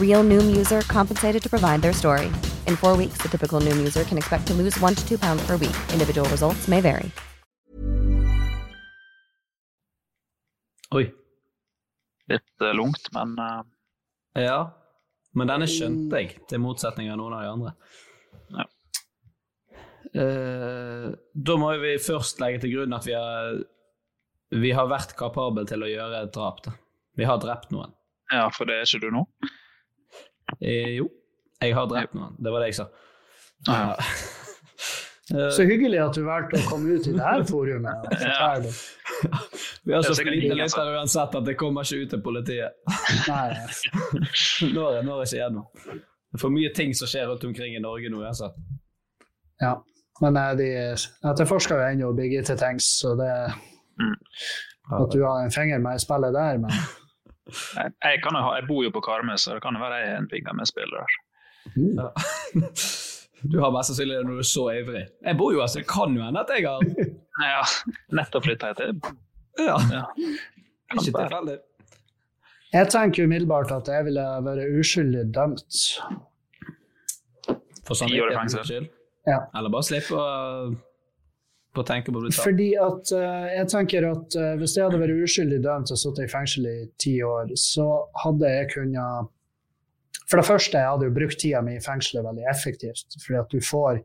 Real Noom user compensated to provide their story. In four weeks, the typical Noom user can expect to lose one to two pounds per week. Individual results may vary. Oi. Litt uh, lungt, men uh... Ja. Men denne skjønte jeg, til motsetning av noen av de andre. Ja. Uh, da må vi først legge til grunn at vi har, vi har vært kapable til å gjøre et drap. Da. Vi har drept noen. Ja, for det er ikke du nå? Eh, jo, jeg har drept noen. Det var det jeg sa. Ja. (laughs) Så hyggelig at du valgte å komme ut i det her forumet. (laughs) Ja. Vi har så er som- lyttere uansett at det kommer ikke ut til politiet. (laughs) Nei, Nå er det ikke igjen. Det er for mye ting som skjer rundt omkring i Norge nå uansett. ja. Men eh, de etterforsker jo ennå Birgitte Tengs, så det At du har en finger med i spillet der, men Jeg, jeg, kan jo ha, jeg bor jo på Karmøy, så det kan jo være jeg er en finger med spiller. Ja. (laughs) Du har mest sannsynlig det når du er så ivrig. Jeg bor jo her, så det kan jo hende at jeg har (laughs) Ja, nettopp flytta jeg til. Ja, Ja. ikke tilfeldig. jeg tenker umiddelbart at jeg ville vært uskyldig dømt. For samvittighetens fengsel. skyld. Ja. Eller bare slippe å, å tenke på å bli tatt. Fordi at uh, jeg tenker at uh, hvis jeg hadde vært uskyldig dømt og sittet i fengsel i ti år, så hadde jeg kunnet For det første, jeg hadde jo brukt tida mi i fengselet veldig effektivt. Fordi at du får,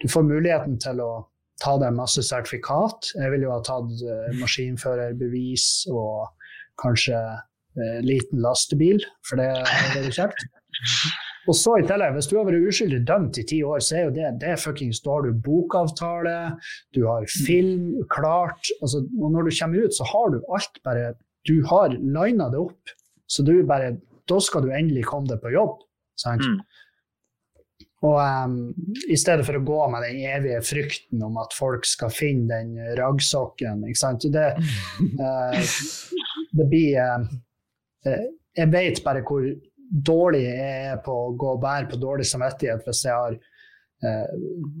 du får muligheten til å ta deg masse sertifikat. Jeg ville jo ha tatt uh, maskinførerbevis og kanskje eh, liten lastebil, for det hadde vært kjekt. Og så i tillegg, Hvis du har vært uskyldig dømt i ti år, så er jo det, det fuckings, da har du bokavtale, du har film klart. Altså, og når du kommer ut, så har du alt bare Du har lina det opp. Så du bare, da skal du endelig komme deg på jobb. Sant? Mm. Og um, i stedet for å gå med den evige frykten om at folk skal finne den raggsokken. ikke sant? Det, uh, det blir eh, Jeg vet bare hvor dårlig jeg er på å gå og bære på dårlig samvittighet hvis jeg har eh,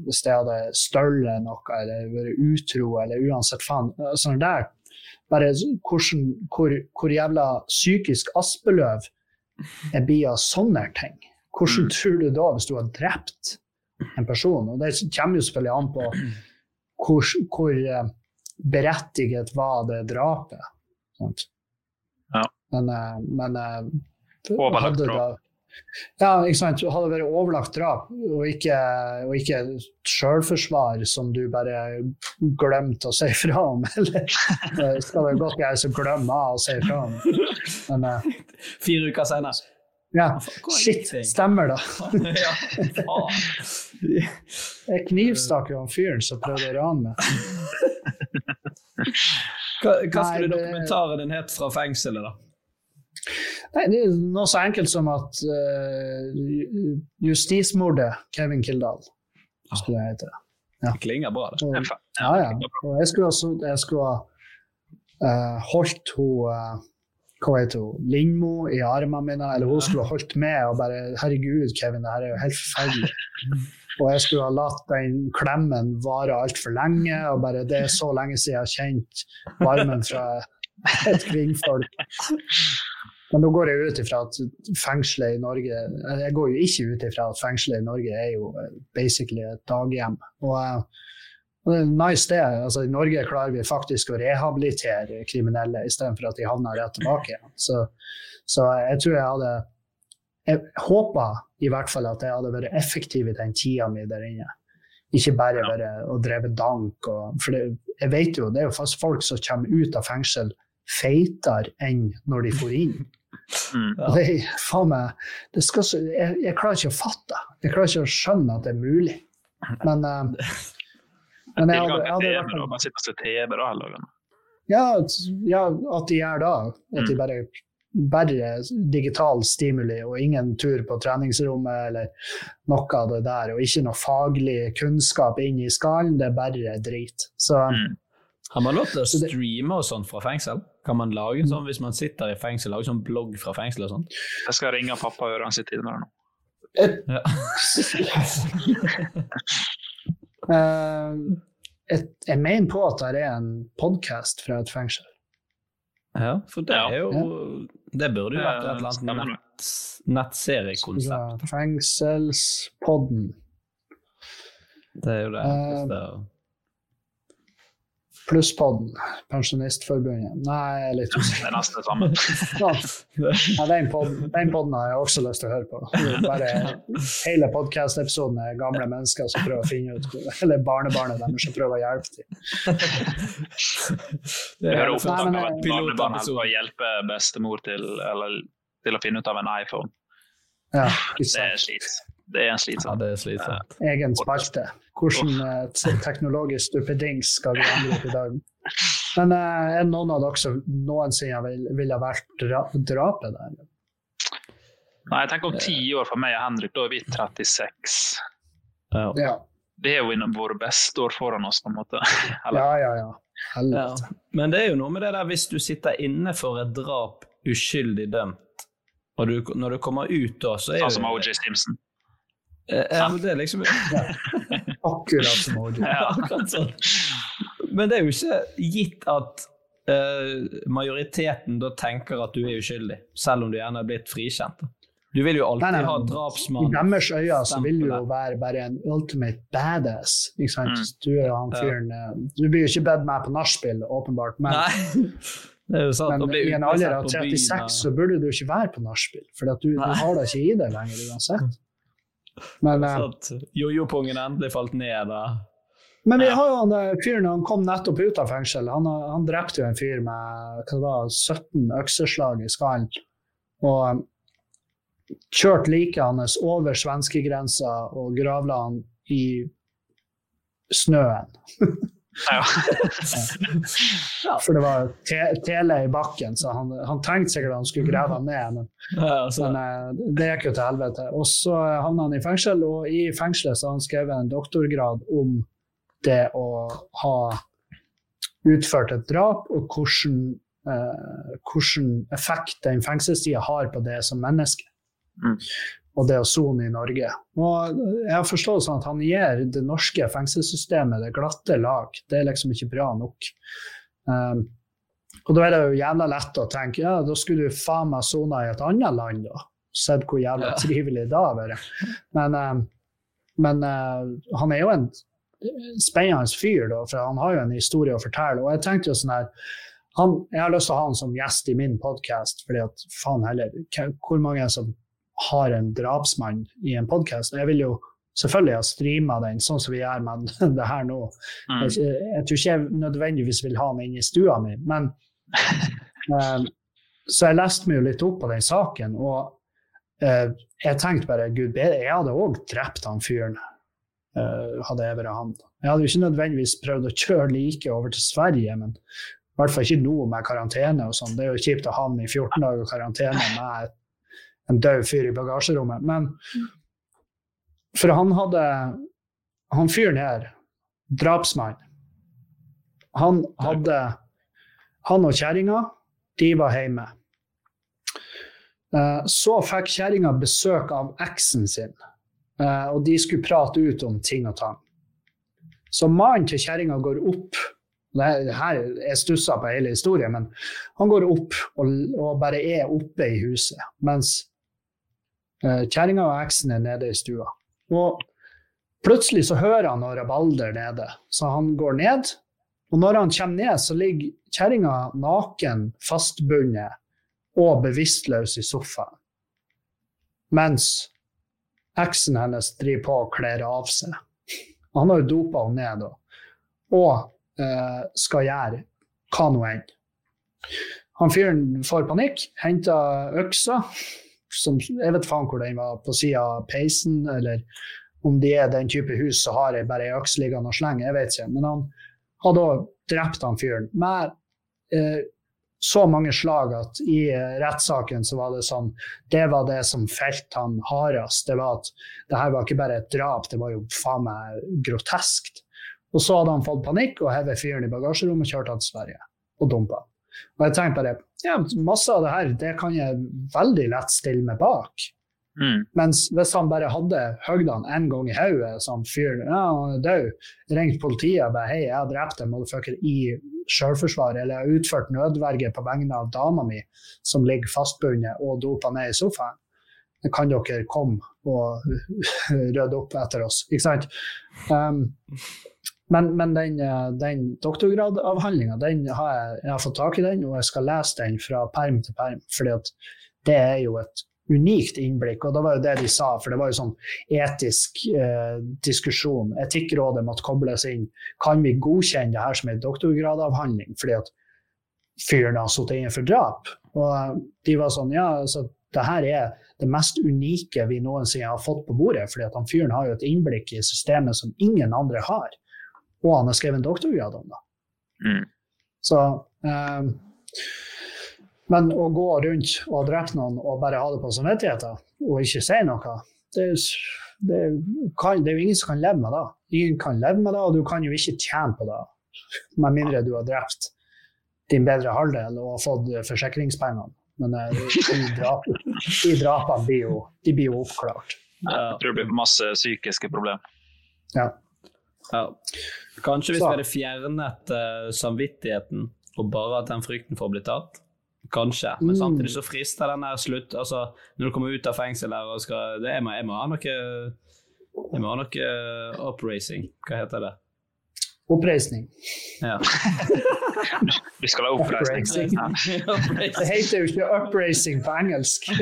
hvis jeg hadde stjålet noe eller vært utro eller uansett faen. Sånn der. Bare hvordan, hvor, hvor jævla psykisk Aspeløv jeg blir av sånne ting. Hvordan tror du da, hvis du har drept en person Og det kommer jo selvfølgelig an på hvor, hvor eh, berettiget var det drapet. Sant? Ja. Men, eh, men eh, Overlagt drap. Ja, ikke sant. Hadde det vært overlagt drap, og ikke, og ikke selvforsvar som du bare glemte å si fra om, (laughs) eller skal det godt jeg som glemmer å si fra om. Men uh, Fire uker senere. ja, shit, stemmer (laughs) det? ja. Jeg knivstakk jo han fyren som prøvde å rane meg. Hva, hva skulle Nei, det- dokumentaren din het fra fengselet, da? Nei, det er noe så enkelt som at uh, justismordet Kevin Kildahl skulle det hete. Det klinger bra, det. Og, ja, ja. Og jeg skulle, også, jeg skulle eh, holdt hun eh, hva heter hun, Lindmo i armene mine, eller hun skulle ha holdt med og bare Herregud, Kevin, det her er jo helt forferdelig. Og jeg skulle ha latt den klemmen vare altfor lenge, og bare det er så lenge siden jeg har kjent varmen fra et kvinnfolk. Men nå går jeg ut ifra at fengselet i Norge Jeg går jo ikke ut ifra at fengselet i Norge er jo eh, basically et daghjem. Og, eh, og det er nice det. Altså, I Norge klarer vi faktisk å rehabilitere kriminelle istedenfor at de havner rett tilbake igjen. Så, så jeg tror jeg hadde Jeg håpa i hvert fall at jeg hadde vært effektiv i den tida mi der inne. Ikke bare være og dreve dank. Og, for det, jeg vet jo, det er jo folk som kommer ut av fengsel feitere enn når de får inn. (laughs) Mm. Det, faen meg, det skal jeg, jeg klarer ikke å fatte. Jeg klarer ikke å skjønne at det er mulig. Men, (laughs) uh, men jeg hadde, jeg hadde hvert da. Bare sitte og se TV da hele dagen. ja, ja, at de gjør da. At de Mm. bare bare digital stimuli og ingen tur på treningsrommet eller noe av det der. Og ikke noe faglig kunnskap inn i skallen, det er bare drit. Så Mm. Har man lov til å streame og sånn fra fengsel? Kan man lage sånn hvis man sitter i fengsel, lage sånn blogg fra fengsel og sånn? Jeg skal ringe pappa og høre han sitter inne der nå. Ja. (laughs) eh, et, jeg mener på at det er en podkast fra et fengsel. Ja, for det er jo Det burde jo vært et eller annet nett, nettseriekonsept. Fengselspodden. Det er jo det. Hvis det er Plusspodden. Pensjonistforbundet. Nei, jeg er litt usikker. Det er nesten det samme. ja, den podden, den podden har jeg også lyst til å høre på. Bare Hele podkast-episoden er gamle mennesker som prøver å finne ut Eller barnebarnet deres som prøver å hjelpe til. det hører ofte om at barnebarn skal hjelpe bestemor til, eller, til å finne ut av en iPhone. Ja, det er slit. Det er en slitsomt. Ja, det er slitsomt. Egen spalte. Hvordan uh, teknologisk duppedings skal vi angripe i dag? Men uh, er det noen av dere som noensinne ville vil ha vært drapet der? Nei, jeg tenker om ti år for meg og Henrik, da er vi 36. Ja. ja. Det er jo innom av våre beste år foran oss, på en måte. (laughs) Eller? Ja, ja, ja. ja. Men det er jo noe med det der hvis du sitter inne for et drap uskyldig dømt, og du, når du kommer ut da, så er Sånn som OJ Stimson. Ja, men det er liksom (laughs) Akkurat som OJ. Ja, akkurat sånn. Men det er jo ikke gitt at uh, majoriteten da tenker at du er uskyldig, selv om du gjerne er blitt frikjent. Du vil jo alltid nei, nei, ha drapsmann. I deres øyne så vil du jo være bare en ultimate badass. Ikke sant? Mm. Du er han fyren ja. Du blir jo ikke bedt med på nachspiel, åpenbart, men Nei. (laughs) Det er jo sant, men i en alder av 36 så burde du ikke være på nachspiel, for du, du, har det ikke i deg lenger uansett. Men, så at jojo-pungen endelig falt ned, da. Men vi har jo han eh, fyren han kom nettopp ut av fengsel. Han, han drepte jo en fyr med hva det var, 17 økseslag i skallen. Og um, kjørte liket hans over svenskegrensa og gravla han i snøen. (laughs) Ja. (laughs) ja. For det var te tele i bakken, så han, han tenkte sikkert han skulle grave han ned, men, ja, altså. men eh, det gikk jo til helvete. Og så havna han i fengsel, og i fengselet så har han skrevet en doktorgrad om det å ha utført et drap, og hvordan, eh, hvordan effekt den fengselstida har på det som menneske. Mm og det å sone i Norge. Og jeg har forstått sånn at han gir det norske fengselssystemet det glatte lag. Det er liksom ikke bra nok. Um, og da er det jo jævla lett å tenke ja, da skulle du faen meg sona i et annet land, da. Sett hvor jævla trivelig det har vært. Men, um, men uh, han er jo en spennende fyr, da, for han har jo en historie å fortelle. Og jeg tenkte jo sånn her han, Jeg har lyst til å ha han som gjest i min podkast, fordi at faen heller, hvor mange som har en drapsmann i en podkast. Jeg vil jo selvfølgelig ha streama den, sånn som vi gjør med (laughs) det her nå. Mm. Jeg, jeg, tror ikke jeg nødvendigvis vil ha den inn i stua mi, men um, (laughs) Så jeg leste meg jo litt opp på den saken, og uh, jeg tenkte bare gud bedre, jeg hadde òg drept han fyren. Uh, hadde jeg vært han. Jeg hadde jo ikke nødvendigvis prøvd å kjøre like over til Sverige, men i hvert fall ikke nå med karantene og sånn. Det er jo kjipt å havne i 14 dager karantene med et en død fyr i bagasjerommet. Men for han hadde Han fyren her, drapsmann, han hadde Han og kjerringa, de var hjemme. Eh, så fikk kjerringa besøk av eksen sin, eh, og de skulle prate ut om ting og tang. Så mannen til kjerringa går opp her er stussa på hele historien, men han går opp og, og, bare er oppe i huset. Mens kjerringa og eksen er nede i stua. Og plutselig så hører han noe rabalder nede, så han går ned. Og når han kommer ned, så ligger kjerringa naken, fastbundet og bevisstløs i sofaen. Mens eksen hennes driver på og kler av seg. Han har jo dopa henne ned og, Og eh, skal gjøre hva nå enn. Han fyren får panikk, henter øksa, som, Jeg vet faen hvor den var, på sida av peisen, eller om de er den type hus så har jeg bare ei øks liggende og slenge, jeg vet ikke. Men han hadde òg drept han fyren med eh, så mange slag at i eh, rettssaken så var det sånn Det var det som felte han hardest. Det var at det her var ikke bare et drap, det var jo faen meg groteskt. Og så hadde han fått panikk og hevet fyren i bagasjerommet og kjørt han til Sverige og dumpa. Og jeg tenkte bare ja, masse av det her det kan jeg veldig lett stille meg bak. Mm. Mens hvis han bare hadde høgdene han én gang i hodet, som fyr ja, han er død, ringt politiet og bare hei, jeg har drept en motherfucker i sjølforsvar, eller jeg har utført nødverge på vegne av dama mi, som ligger fastbundet og dopa ned i sofaen. Kan dere komme og (laughs) rydde opp etter oss? Ikke sant? Um, men, men, den, den doktorgradavhandlinga, har jeg, jeg, har fått tak i den, og jeg skal lese den fra perm til perm. fordi det er jo et unikt innblikk. Og det var jo det de sa, for det var jo sånn etisk eh, diskusjon. Etikkrådet måtte kobles inn. Kan vi godkjenne det her som en doktorgradavhandling fordi at fyren har sittet inne for drap? Og de var sånn, ja, altså, det her er det mest unike vi noensinne har fått på bordet. fordi at han fyren har jo et innblikk i systemet som ingen andre har. Og han har skrevet en doktorgrad om det. Mm. Så um, men å gå rundt og drepe noen og bare ha det på samvittigheten og ikke si noe, det, det, kan, det, er jo ingen som kan leve med det. Ingen kan leve med det, og du kan jo ikke tjene på det. Med mindre du har drept din bedre halvdel og har fått forsikringspengene. Men eh, de, drap, de drapene blir jo, de blir jo oppklart. Jeg tror det blir masse psykiske problemer. Ja. Ja. Kanskje hvis vi hadde fjernet uh, samvittigheten og bare hatt den frykten for å bli tatt, Kanskje, men samtidig så frister den der slutt altså, Når du kommer ut av fengsel her og skal det, jeg, må, jeg må ha noe Jeg må ha noe oppracing. Hva heter det? Oppreisning. Ja. (laughs) Vi skal ha oppreisning. Det heter jo ikke 'upraising' på engelsk. (laughs)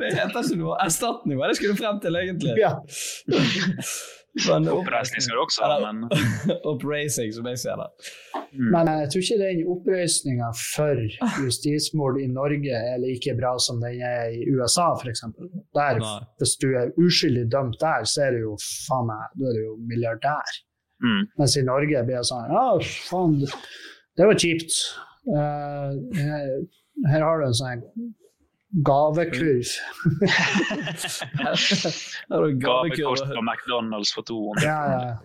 det heter ikke noe erstatning, hva det skulle frem til, egentlig. Ja. (laughs) (laughs) Oppreisning skal du også ha, men (laughs) Oppreising, som jeg ser det. Mm. Men jeg tror ikke den oppreisninga for justismord i Norge er like bra som den er i USA, f.eks. Der, hvis du er uskyldig dømt der, så er du jo faen meg, da er du jo milliardær. Mm. Mens i Norge blir det sånn Ja, faen, det var kjipt. Uh, her, her har du en sånn gavekurv. (laughs) gavekurs på McDonald's for 200. Ja, ja.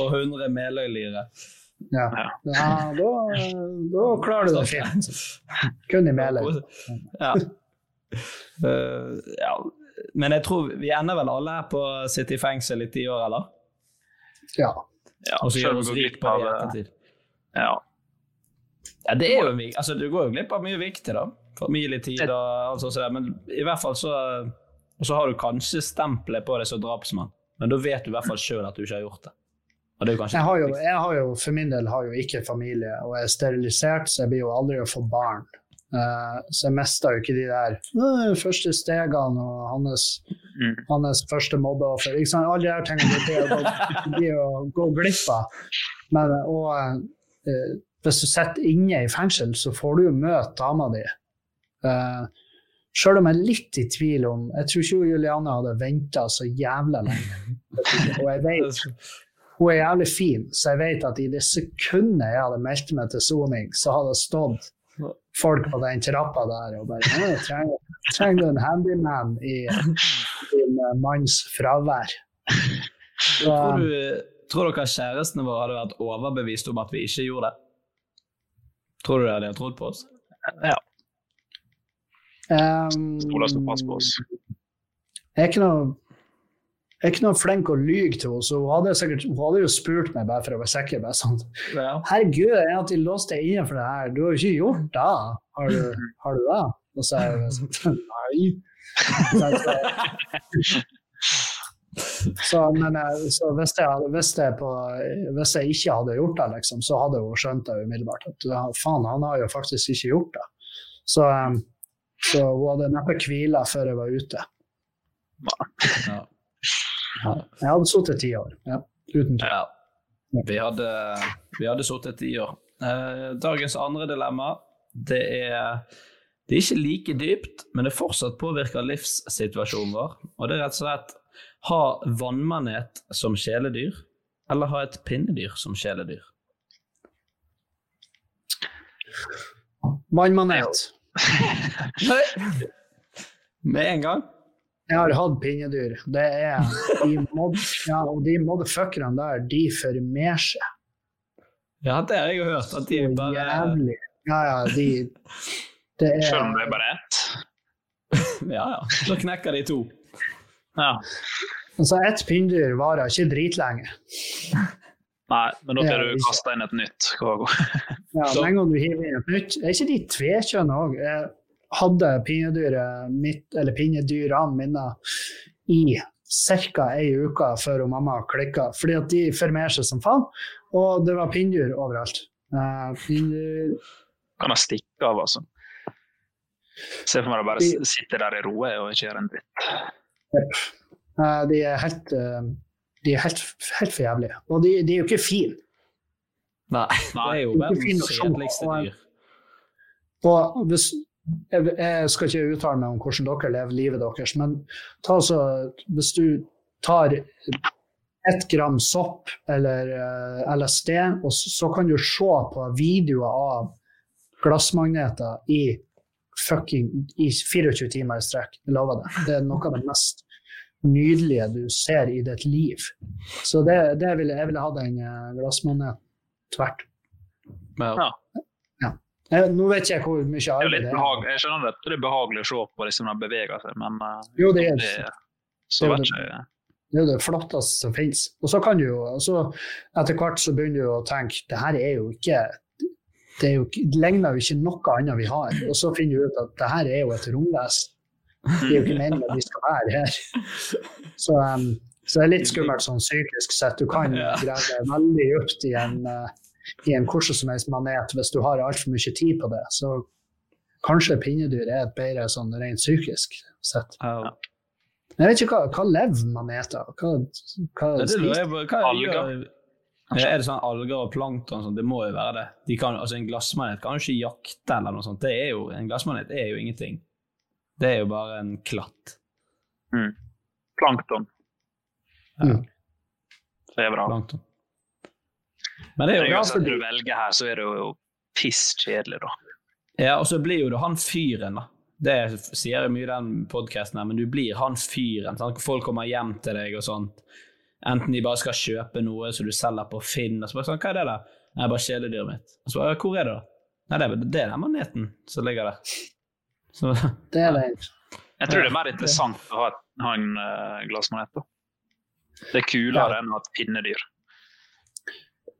Og 100 Meløy-lire. Ja, ja da, da, klarer du det fint. Kun i Meløy. Ja. Uh, ja. Men jeg tror vi ender vel alle her på å sitte i fengsel i ti år, eller? Ja. ja og så gjør vi oss rik på det i ettertid. Ja. ja. Det er jo altså, Du går jo glipp av mye viktig, da. Familietid og alt sånt. Men i hvert fall så Og så har du kanskje stempelet på deg som drapsmann, men da vet du i hvert fall sjøl at du ikke har gjort det. det jeg, har jo, jeg har jo, for min del har jo ikke familie, og jeg er sterilisert, så jeg blir jo aldri å få barn. Uh, så jeg mista jo ikke de der uh, første stegene og hans, mm. hans første mobbeoffer. Alle de her tingene blir å gå glipp av. Men, og uh, hvis du sitter inne i fengsel, så får du jo møte dama di. Uh, Sjøl om jeg er litt i tvil om Jeg tror ikke Juliane hadde venta så jævla lenge. Og jeg vet hun er jævlig fin, så jeg vet at i det sekundet jeg hadde meldt meg til soning, så hadde det stått folk på den trappa der og bare trenger, trenger du en handyman i din eh, manns fravær? Så, tror, du, tror dere kjærestene våre hadde vært overbevist om at vi ikke gjorde det? Tror du de hadde trodd på oss? Ja. Um, Stoler såpass på oss. Jeg er ikke noe jeg er ikke noe flink å lyge til henne, så hun hadde, sikkert, hun hadde jo spurt meg bare for å være sikker. Bare sånn, ja. 'Herregud, jeg har ikke låst deg inne for det her. Du har jo ikke gjort det. Har du, har du det?' Og så er jeg sånn (laughs) Nei. Så, men så hvis, jeg, hvis, jeg på, hvis, jeg, ikke hadde gjort det, liksom, så hadde hun skjønt det umiddelbart. At faen, han har jo faktisk ikke gjort det. Så um, så hun hadde neppe hvila før jeg var ute. Ja. Ja. Jeg hadde sittet ti år, ja. uten tvil. Ja. Vi hadde, vi hadde sittet ti år. Eh, dagens andre dilemma det er, det er ikke like dypt, men det fortsatt påvirker livssituasjonen vår. Og det er rett og slett ha vannmanet som kjæledyr, eller ha et pinnedyr som kjæledyr. Vannmanet. Med en gang? Jeg har hatt pinnedyr. Det er de mod, ja, og de motherfuckerne der, de formerer seg. Ja, det har jeg jo hørt. At de bare Jævlig. Ja, ja, de det er... Selv om det er bare ett? (laughs) ja, ja. Da knekker de to. Ja. Altså, ett pinndyr varer ikke dritlenge. Nei, men da blir får du kasta inn et nytt. Kvago. (laughs) Ja, med en gang du hiver inn et nytt Er ikke de tvekjønna òg? Hadde pinnedyret mitt, eller pinnedyrene mine i ca. ei uke før mamma klikka, fordi at de formerer seg som faen, og det var pinndyr overalt. Uh, pinnedyr Kan ha stikke av, altså. Se for meg å bare De- s- der i roe og ikke gjøre en dritt. Uh, De er helt, eh, de er helt, helt for jævlige. Og de, de er jo ikke fine. Nei, det er jo verdens kjedeligste dyr. Og hvis, jeg, jeg skal ikke uttale meg om hvordan dere lever livet deres, men ta altså, hvis du tar ett gram sopp eller uh, LSD, og så, så kan du se på videoer av glassmagneter i fucking i 24 timer i strekk. Jeg lover det. Det er noe av det mest nydelige du ser i ditt liv. Så det, det ville, jeg ville hatt en eh, tvert. Ja. Eh, Nå vet ikke jeg hvor mye er arbeid litt det er. behag jeg skjønner at det er behagelig å se på liksom, når de beveger seg, men eh, Jo, det er det, så vet ikke jeg. Det er jo det flotteste som finnes. Og så kan du jo, så etter hvert så begynner du å tenke det her er jo ikke det, er jo, ikke- det ligner jo ikke noe annet vi har. Og så finner du ut at det her er jo et romvesen. Det er jo ikke meningen at de skal være her. Så, um, så det er litt skummelt sånn psykisk sett. Du kan grave veldig dypt i en, uh, i en hvordan som helst manet hvis du har altfor mye tid på det. Så kanskje pinnedyr er et bedre sånn rent psykisk sett. Ja. Jeg vet ikke hva, hva lever maneter? Hva, hva Ja, på. Hva Alger. Er det sånn alger og plankton? Sånn. Det må jo være det. De kan, altså En glassmanet kan jo ikke jakte eller noe sånt. Det er jo, en glassmanet er jo ingenting. Det er jo bare en klatt. Mm. Plankton. Ja. Det er bra. Plankton. Men det er jo ganske bra du velger her, så er det jo piss kjedelig, da. Ja, og så blir jo du han fyren, da. Det sier jeg mye i den podkasten her, men du blir han fyren. Sant? Folk kommer hjem til deg og sånt. Enten de bare skal kjøpe noe som du selger på Finn, og så bare sånn, hva er det da? Nei, bare kjæledyret mitt. Og så bare, hvor er det da? Nei, det er, det er den maneten som ligger der. Så, Det er det. Jeg tror det er mer interessant å ha, ha en uh, glassmanet. Det er kulere enn å ha et pinnedyr.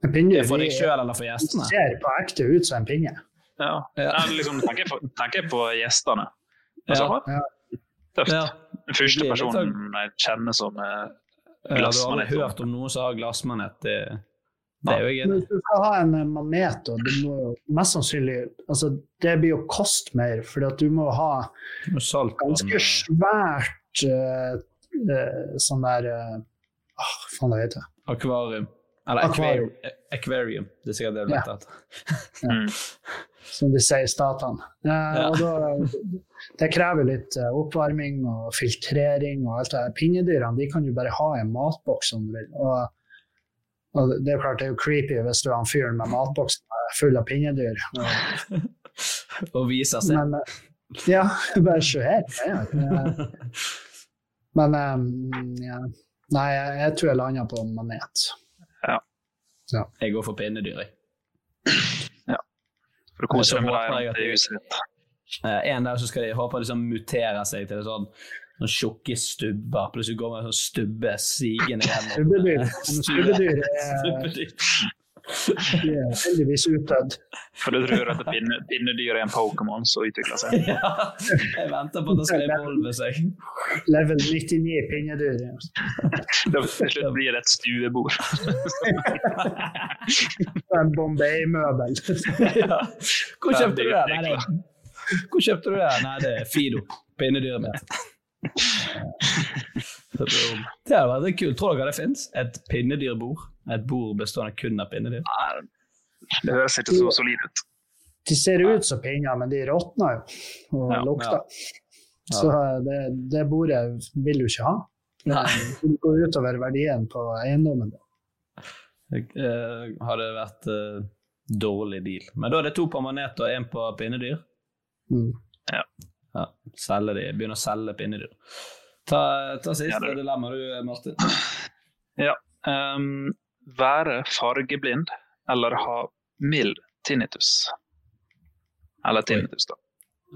En pinne for deg sjøl eller for gjestene? ser på ekte ut som en pinne. Ja. Ja. Nei, liksom, tenker, jeg på, tenker jeg på gjestene. Altså, Ja. Tøft. Ja. Den første litt sånn- personen jeg kjenner som er Ja, du har aldri hørt om noen som har glassmanet? Det, det er jo jeg hvis du skal ha en eh, manet, og du må mest sannsynlig altså Det blir jo kost mer, fordi du må ha salt ganske svært uh, uh, sånn der uh, Hva faen det heter Akvarium. Eller Akvarium. aquarium. aquarium. Det er sikkert det du vet etter. Mm. (laughs) som de sier i statene. Uh, Ja. da, det krever litt oppvarming og filtrering og alt det der. Pinnedyrene de kan jo bare ha en matboks om du vil. Og, og det er klart det er jo creepy hvis du er en fyren med matboksen full av pinnedyr. Og, (laughs) Og viser seg. men eh, ja, (laughs) bare se her. Ja, ja. Men eh, ja. Nei, jeg, jeg tror jeg lander på manet. Jeg går for pinnedyr, jeg. For å kose deg med det huset ditt. Eh, en dag så skal de håpe de liksom mutere seg til sånn sånn tjukke stubber. Plutselig går man en sånn stubbe sigende gjennom. (laughs) Stubbedyr. De er heldigvis utdødd. For du tror at pinne, pinnedyr er en Pokémon som utvikler seg? (laughs) Ja, jeg venter på at det skal evolve seg. Level 99 pinnedyr. (laughs) til slutt blir det et stuebord. En Bombay-møbel. Ja. Hvor kjøpte du det? Nei, det Hvor kjøpte du det? Nei, det er Fido. Pinnedyret mitt. Det hadde vært kult. Tror dere det fins? Et pinnedyrbord? Et bord bestående kun av pinnedyr? Det høres ikke så solid ut. De ser ut som pinner, men de råtner jo og Ja, lukter. ja. Så det, det bordet vil du ikke ha. Det går utover verdien på eiendommen. Det eh, hadde vært uh, dårlig deal. Men da er det to på manet og én på pinnedyr. Mm. Ja. Ja, selge de, Begynne å selge pinnedyr. Ta, ta siste Ja, dilemma du, Martin. (clears throat) Ja. Um, være fargeblind eller ha mild tinnitus. Eller tinnitus, da.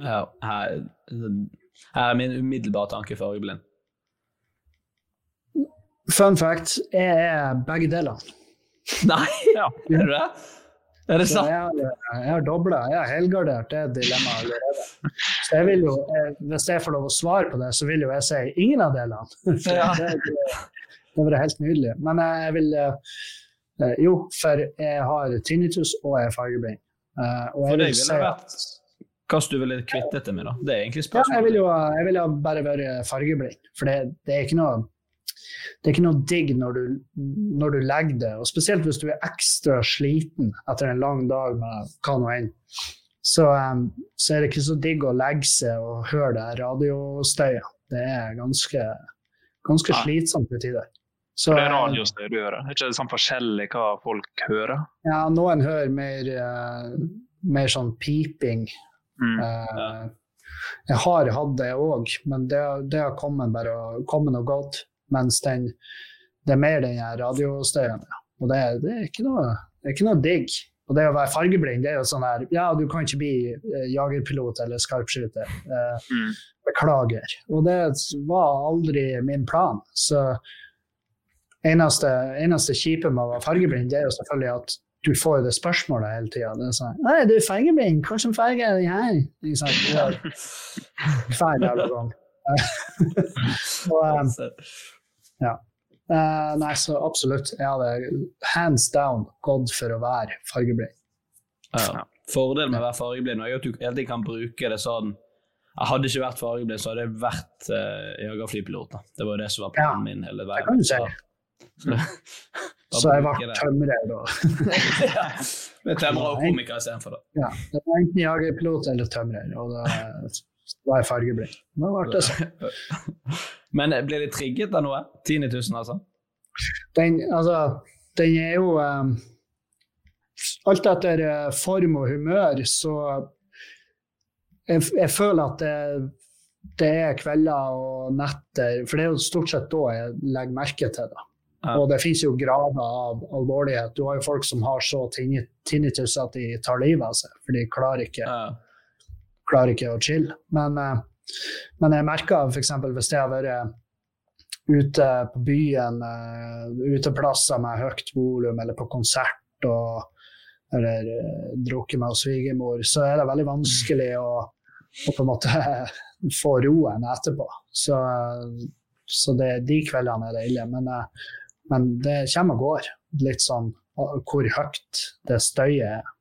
Ja, her, her er min umiddelbare tanke fargeblind. Fun fact, jeg er begge deler. Nei, ja. gjør (laughs) du det? Er det sant? Jeg har, jeg har dobla, jeg har helgardert det dilemmaet allerede. Så jeg vil jo, Hvis jeg får lov å svare på det, så vil jo jeg si ingen av delene. (laughs) Ja. Det, det, det helt nydelig. Men jeg vil Jo, for jeg har tinnitus og jeg er fargeblind. Og jeg vil si at hva du ville kvittet deg med, da? Det er egentlig spørsmålet. Ja, jeg vil jo jeg vil bare være fargeblind. For det, det, er ikke noe det er ikke noe digg når du, når du legger det, og spesielt hvis du er ekstra sliten etter en lang dag med hva nå enn. Så, um, så, er det ikke så digg å legge seg og høre det radiostøyet. Det er ganske, ganske slitsomt til tider. Så, det er um, radiostøy du hører? Er ikke det sånn forskjellig hva folk hører? Ja, noen hører mer, uh, mer sånn piping. Mm, ja. uh, jeg har hatt det òg, men det, det, har kommet, bare, kommet og gått. Mens den, det er mer den radiostøyen. Og det, det, er ikke noe, det er ikke noe digg. Og det å være fargeblind, det er jo sånn her Ja, du kan ikke bli eh, jagerpilot eller skarpskyter. Eh, mm. Beklager. Og det var aldri min plan. Så eneste, eneste kjipe med å være fargeblind, det er jo selvfølgelig at du får det spørsmålet hele tida. Sånn 'Nei, du er fargeblind. Hvilken farge er den her?' Ikke sant? Hver jævla gang. (laughs) og, um, ja. Uh, nei, så absolutt. Jeg hadde hands down gått for å være fargeblind. Ja. Fordelen med å være fargeblind er at du hele tiden kan bruke det sånn Jeg hadde ikke vært fargeblind, så hadde jeg vært uh, jagerflypilot. Det var jo det som var planen ja, min hele veien. Det kan du si. Så, (laughs) så jeg ble tømrer, da. (laughs) ja, med tømrer og komiker istedenfor, da. Ja, det var enten jagerpilot eller tømrer. Og da var jeg fargeblind. Nå ble det sånn. (laughs) Men blir det trigget av noe? 10 000, altså? Den, altså, den er jo um, Alt etter uh, form og humør, så jeg, jeg føler at det, det, er kvelder og netter, for det er jo stort sett da jeg legger merke til det. Ja. Og det finnes jo grader av alvorlighet. Du har jo folk som har så tinnitus at de tar livet av seg, for de klarer ikke ja klarer ikke å chille. Men, eh, men jeg merker f.eks. hvis jeg har vært ute på byen, uh, uteplasser med høyt volum, eller på konsert og, eller drukket med svigermor, så er det veldig vanskelig å, å, på en måte (laughs) få roen etterpå. Så, så det, de kveldene er det ille. Men, men det kommer og går. Litt sånn hvor høyt det støyet er.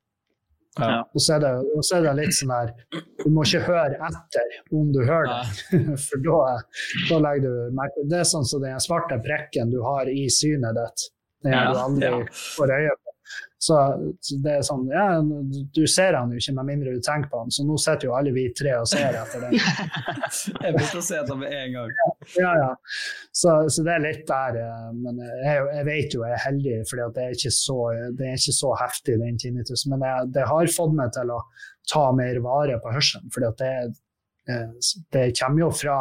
Ja. Og, så det, og, så er det, litt sånn der Du må ikke høre etter om du hører det, (laughs) for da, da legger du merke Det er sånn som den svarte prikken du har i synet ditt. Den ja, du aldri får øye på. Så det er sånn Ja, du ser han jo ikke med mindre du tenker på han, så nå sitter jo alle vi tre og ser etter det. (laughs) jeg begynte å se etter med en gang. Ja, ja. Så, så, det er litt der. Eh, men jeg, jeg vet jo jeg er heldig, for det, er ikke så, det er ikke så heftig, den tinnitus. Men det, det, har fått meg til å ta mer vare på hørselen. for det det kommer jo fra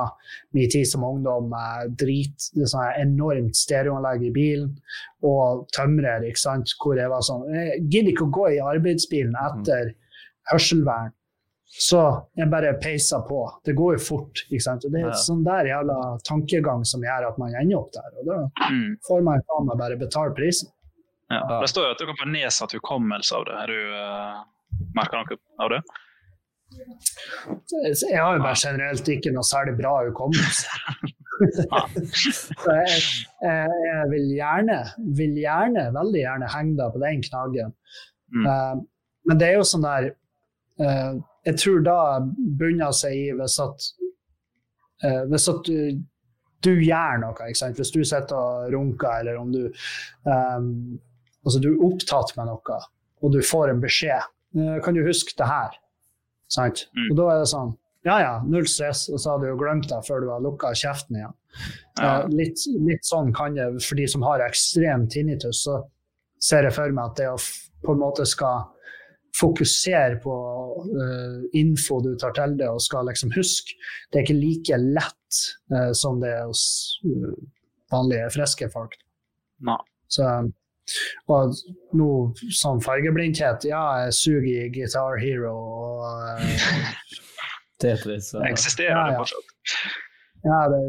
min tid som ungdom drit, sånn enormt stereoanlegg i bilen og tømrer, ikke sant? hvor jeg var sånn Jeg gidder ikke å gå i arbeidsbilen etter hørselvern. Så jeg bare peiser på. Det går jo fort. ikke sant? Og Det er ja. sånn der jævla tankegang som gjør at man ender opp der. Og da mm. får man faen meg bare betale prisen. Ja. Det står jo at du kan få nedsatt hukommelse av det. Har du uh, merka noe av det? Jeg har jo bare generelt ikke noe særlig bra hukommelse. (laughs) Så jeg, jeg, jeg, vil gjerne, vil gjerne, veldig gjerne henge deg på den knaggen. Mm. Uh, men det er jo sånn der uh, Jeg tror da bunner seg i hvis at, uh, hvis at du, du, gjør noe. Hvis du sitter og runker, eller om du um, altså du er opptatt med noe, og du får en beskjed. Kan du huske det her? Sant? Mm. Og da er det sånn Ja ja, null stress, og så har du jo glemt det før du har lukka kjeften igjen. Ja. Uh, litt, litt, sånn kan det for de som har ekstrem tinnitus, så ser jeg for meg at det å på en måte skal fokusere på uh, info du tar til deg og skal liksom huske, det er ikke like lett uh, som det er hos vanlige, friske folk. No. Så og nå sånn fargeblindhet Ja, jeg suger i Guitar Hero og uh, (laughs) Tetris. Det eksisterer ja, ja. fortsatt. Ja, det,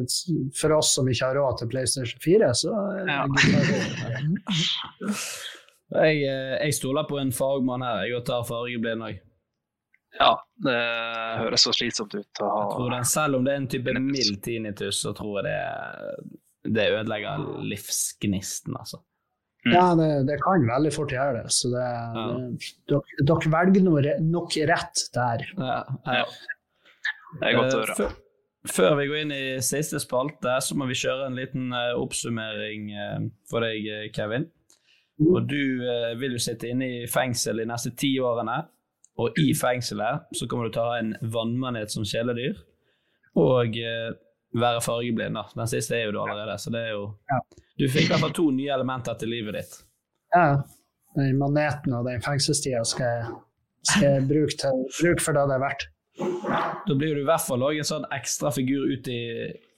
for oss som ikke har råd til PlayStation 4, så ja. (laughs) Jeg, eh, jeg stoler på en fagmann her, jeg, tar fargeblind òg. Ja, det høres så slitsomt ut å Jeg tror den, selv om det er en type mild tinnitus, så tror jeg det, det ødelegger livsgnisten, altså. Ja, det, det kan veldig fort gjøre det. Så det, det, dere, dere velger noe, nok rett der. Ja, ja. Det er godt å Eh, høre. Før, før vi går inn i siste spalte, så må vi kjøre en liten eh, oppsummering eh, for deg, Kevin. Og du eh, vil jo sitte inne i fengsel de neste ti årene. Og i fengselet så kommer du til å ha en vannmanet som kjæledyr. Og eh, være fargeblind. da. Den siste er jo du allerede, så det er jo Du fikk i hvert fall to nye elementer til livet ditt. Ja, den maneten og den fengselstida skal jeg, skal jeg bruke, til, bruke for det det er verdt. Da blir du i hvert fall også en sånn ekstra figur ut i,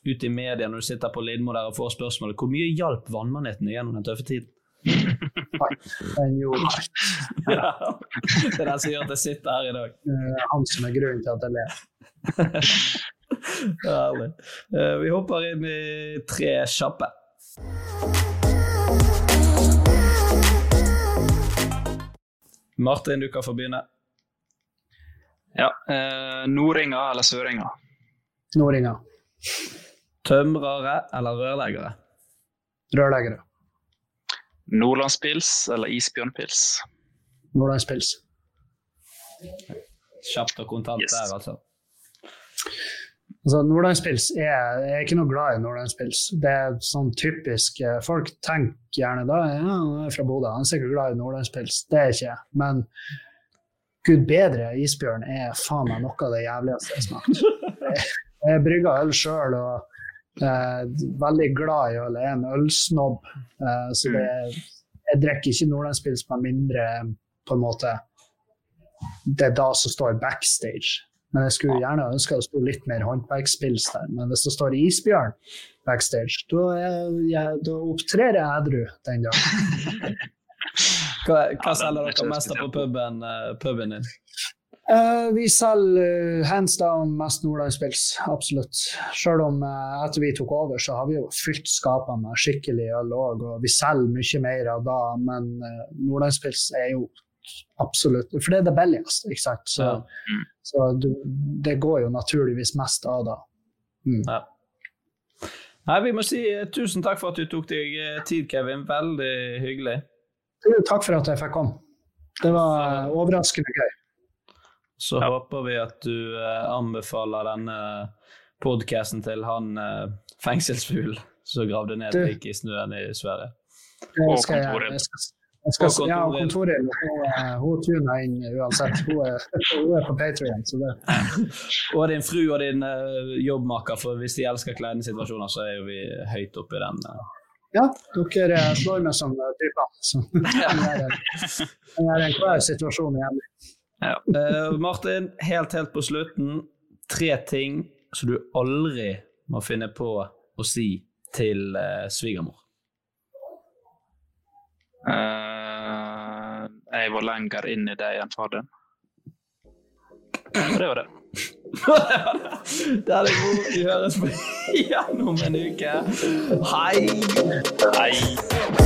ut i media når du sitter på Lindmo der og får spørsmålet hvor mye hjalp vannmaneten gjennom den tøffe tiden? Den gjorde (laughs) Ja. Det er den som gjør at jeg sitter her i dag. han som er grunnen til at jeg ler. (laughs) Herlig. Eh, Vi hopper inn i tre kjappe. Martin, du kan få begynne. Ja, eh, Nordinger eller søringer? Nordinger. Tømrere eller rørleggere? Rørleggere. Nordlandspils eller isbjørnpils? Nordlandspils. Kjapt og kontant der, altså. Altså, Nordlandspils er, er ikke noe glad i Nordlandspils. Det er sånn typisk eh, Folk tenker gjerne da ja, han er fra Bodø, han er sikkert glad i Nordlandspils. Det er ikke jeg. Men gud bedre, isbjørn er faen meg noe av det jævligste jeg har smakt. (laughs) Jeg- brygger øl sjøl og eh, veldig glad i øl. Jeg er en ølsnobb. Eh, så det, jeg drikker ikke Nordlandspils med mindre på en måte det er da som står backstage. Men jeg skulle gjerne ønske det sto litt mer håndverksspills der. Men hvis det står isbjørn backstage, da, jeg, da opptrer jeg edru den dagen. Hva, hva selger dere mest av på puben, eh, puben din? Uh, vi selger uh, hands down mest Nordlandspils, absolutt. Selv om uh, etter vi tok over, så har vi jo fylt skapene med skikkelig øl òg, og vi selger mye mer av da, men uh, Nordlandspils er jo absolutt For det er det billigste, ikke sant. Så, så du, det går jo naturligvis mest av da. Mm. Ja. Nei, vi må si eh, tusen takk for at du tok deg eh, tid, Kevin. Veldig hyggelig. Takk for at jeg fikk komme. Det var eh, overraskende gøy. Så håper vi at du eh, anbefaler denne podkasten til han eh, fengselsfuglen som gravde ned lik i snøen i Sverige. Det skal jeg, jeg skal, jeg skal, ja, og kontoret hun, hun tuner inn uansett. Hun er, hun er på Patrion, (laughs) Og din fru og din uh, jobbmaker, for hvis de elsker kleine situasjoner, så er jo vi høyt oppe i den. Uh. Ja, dere eh, slår meg som typer. Så det (laughs) det er enhver situasjon hjemme. Ja. Uh, Martin, helt helt på slutten, tre ting som du aldri må finne på å si til uh, svigermor. Eh, jeg var lenger inn i det enn faderen. Og det var det. (laughs) Det er det god. Vi høres igjen om en uke. Hei! Hei!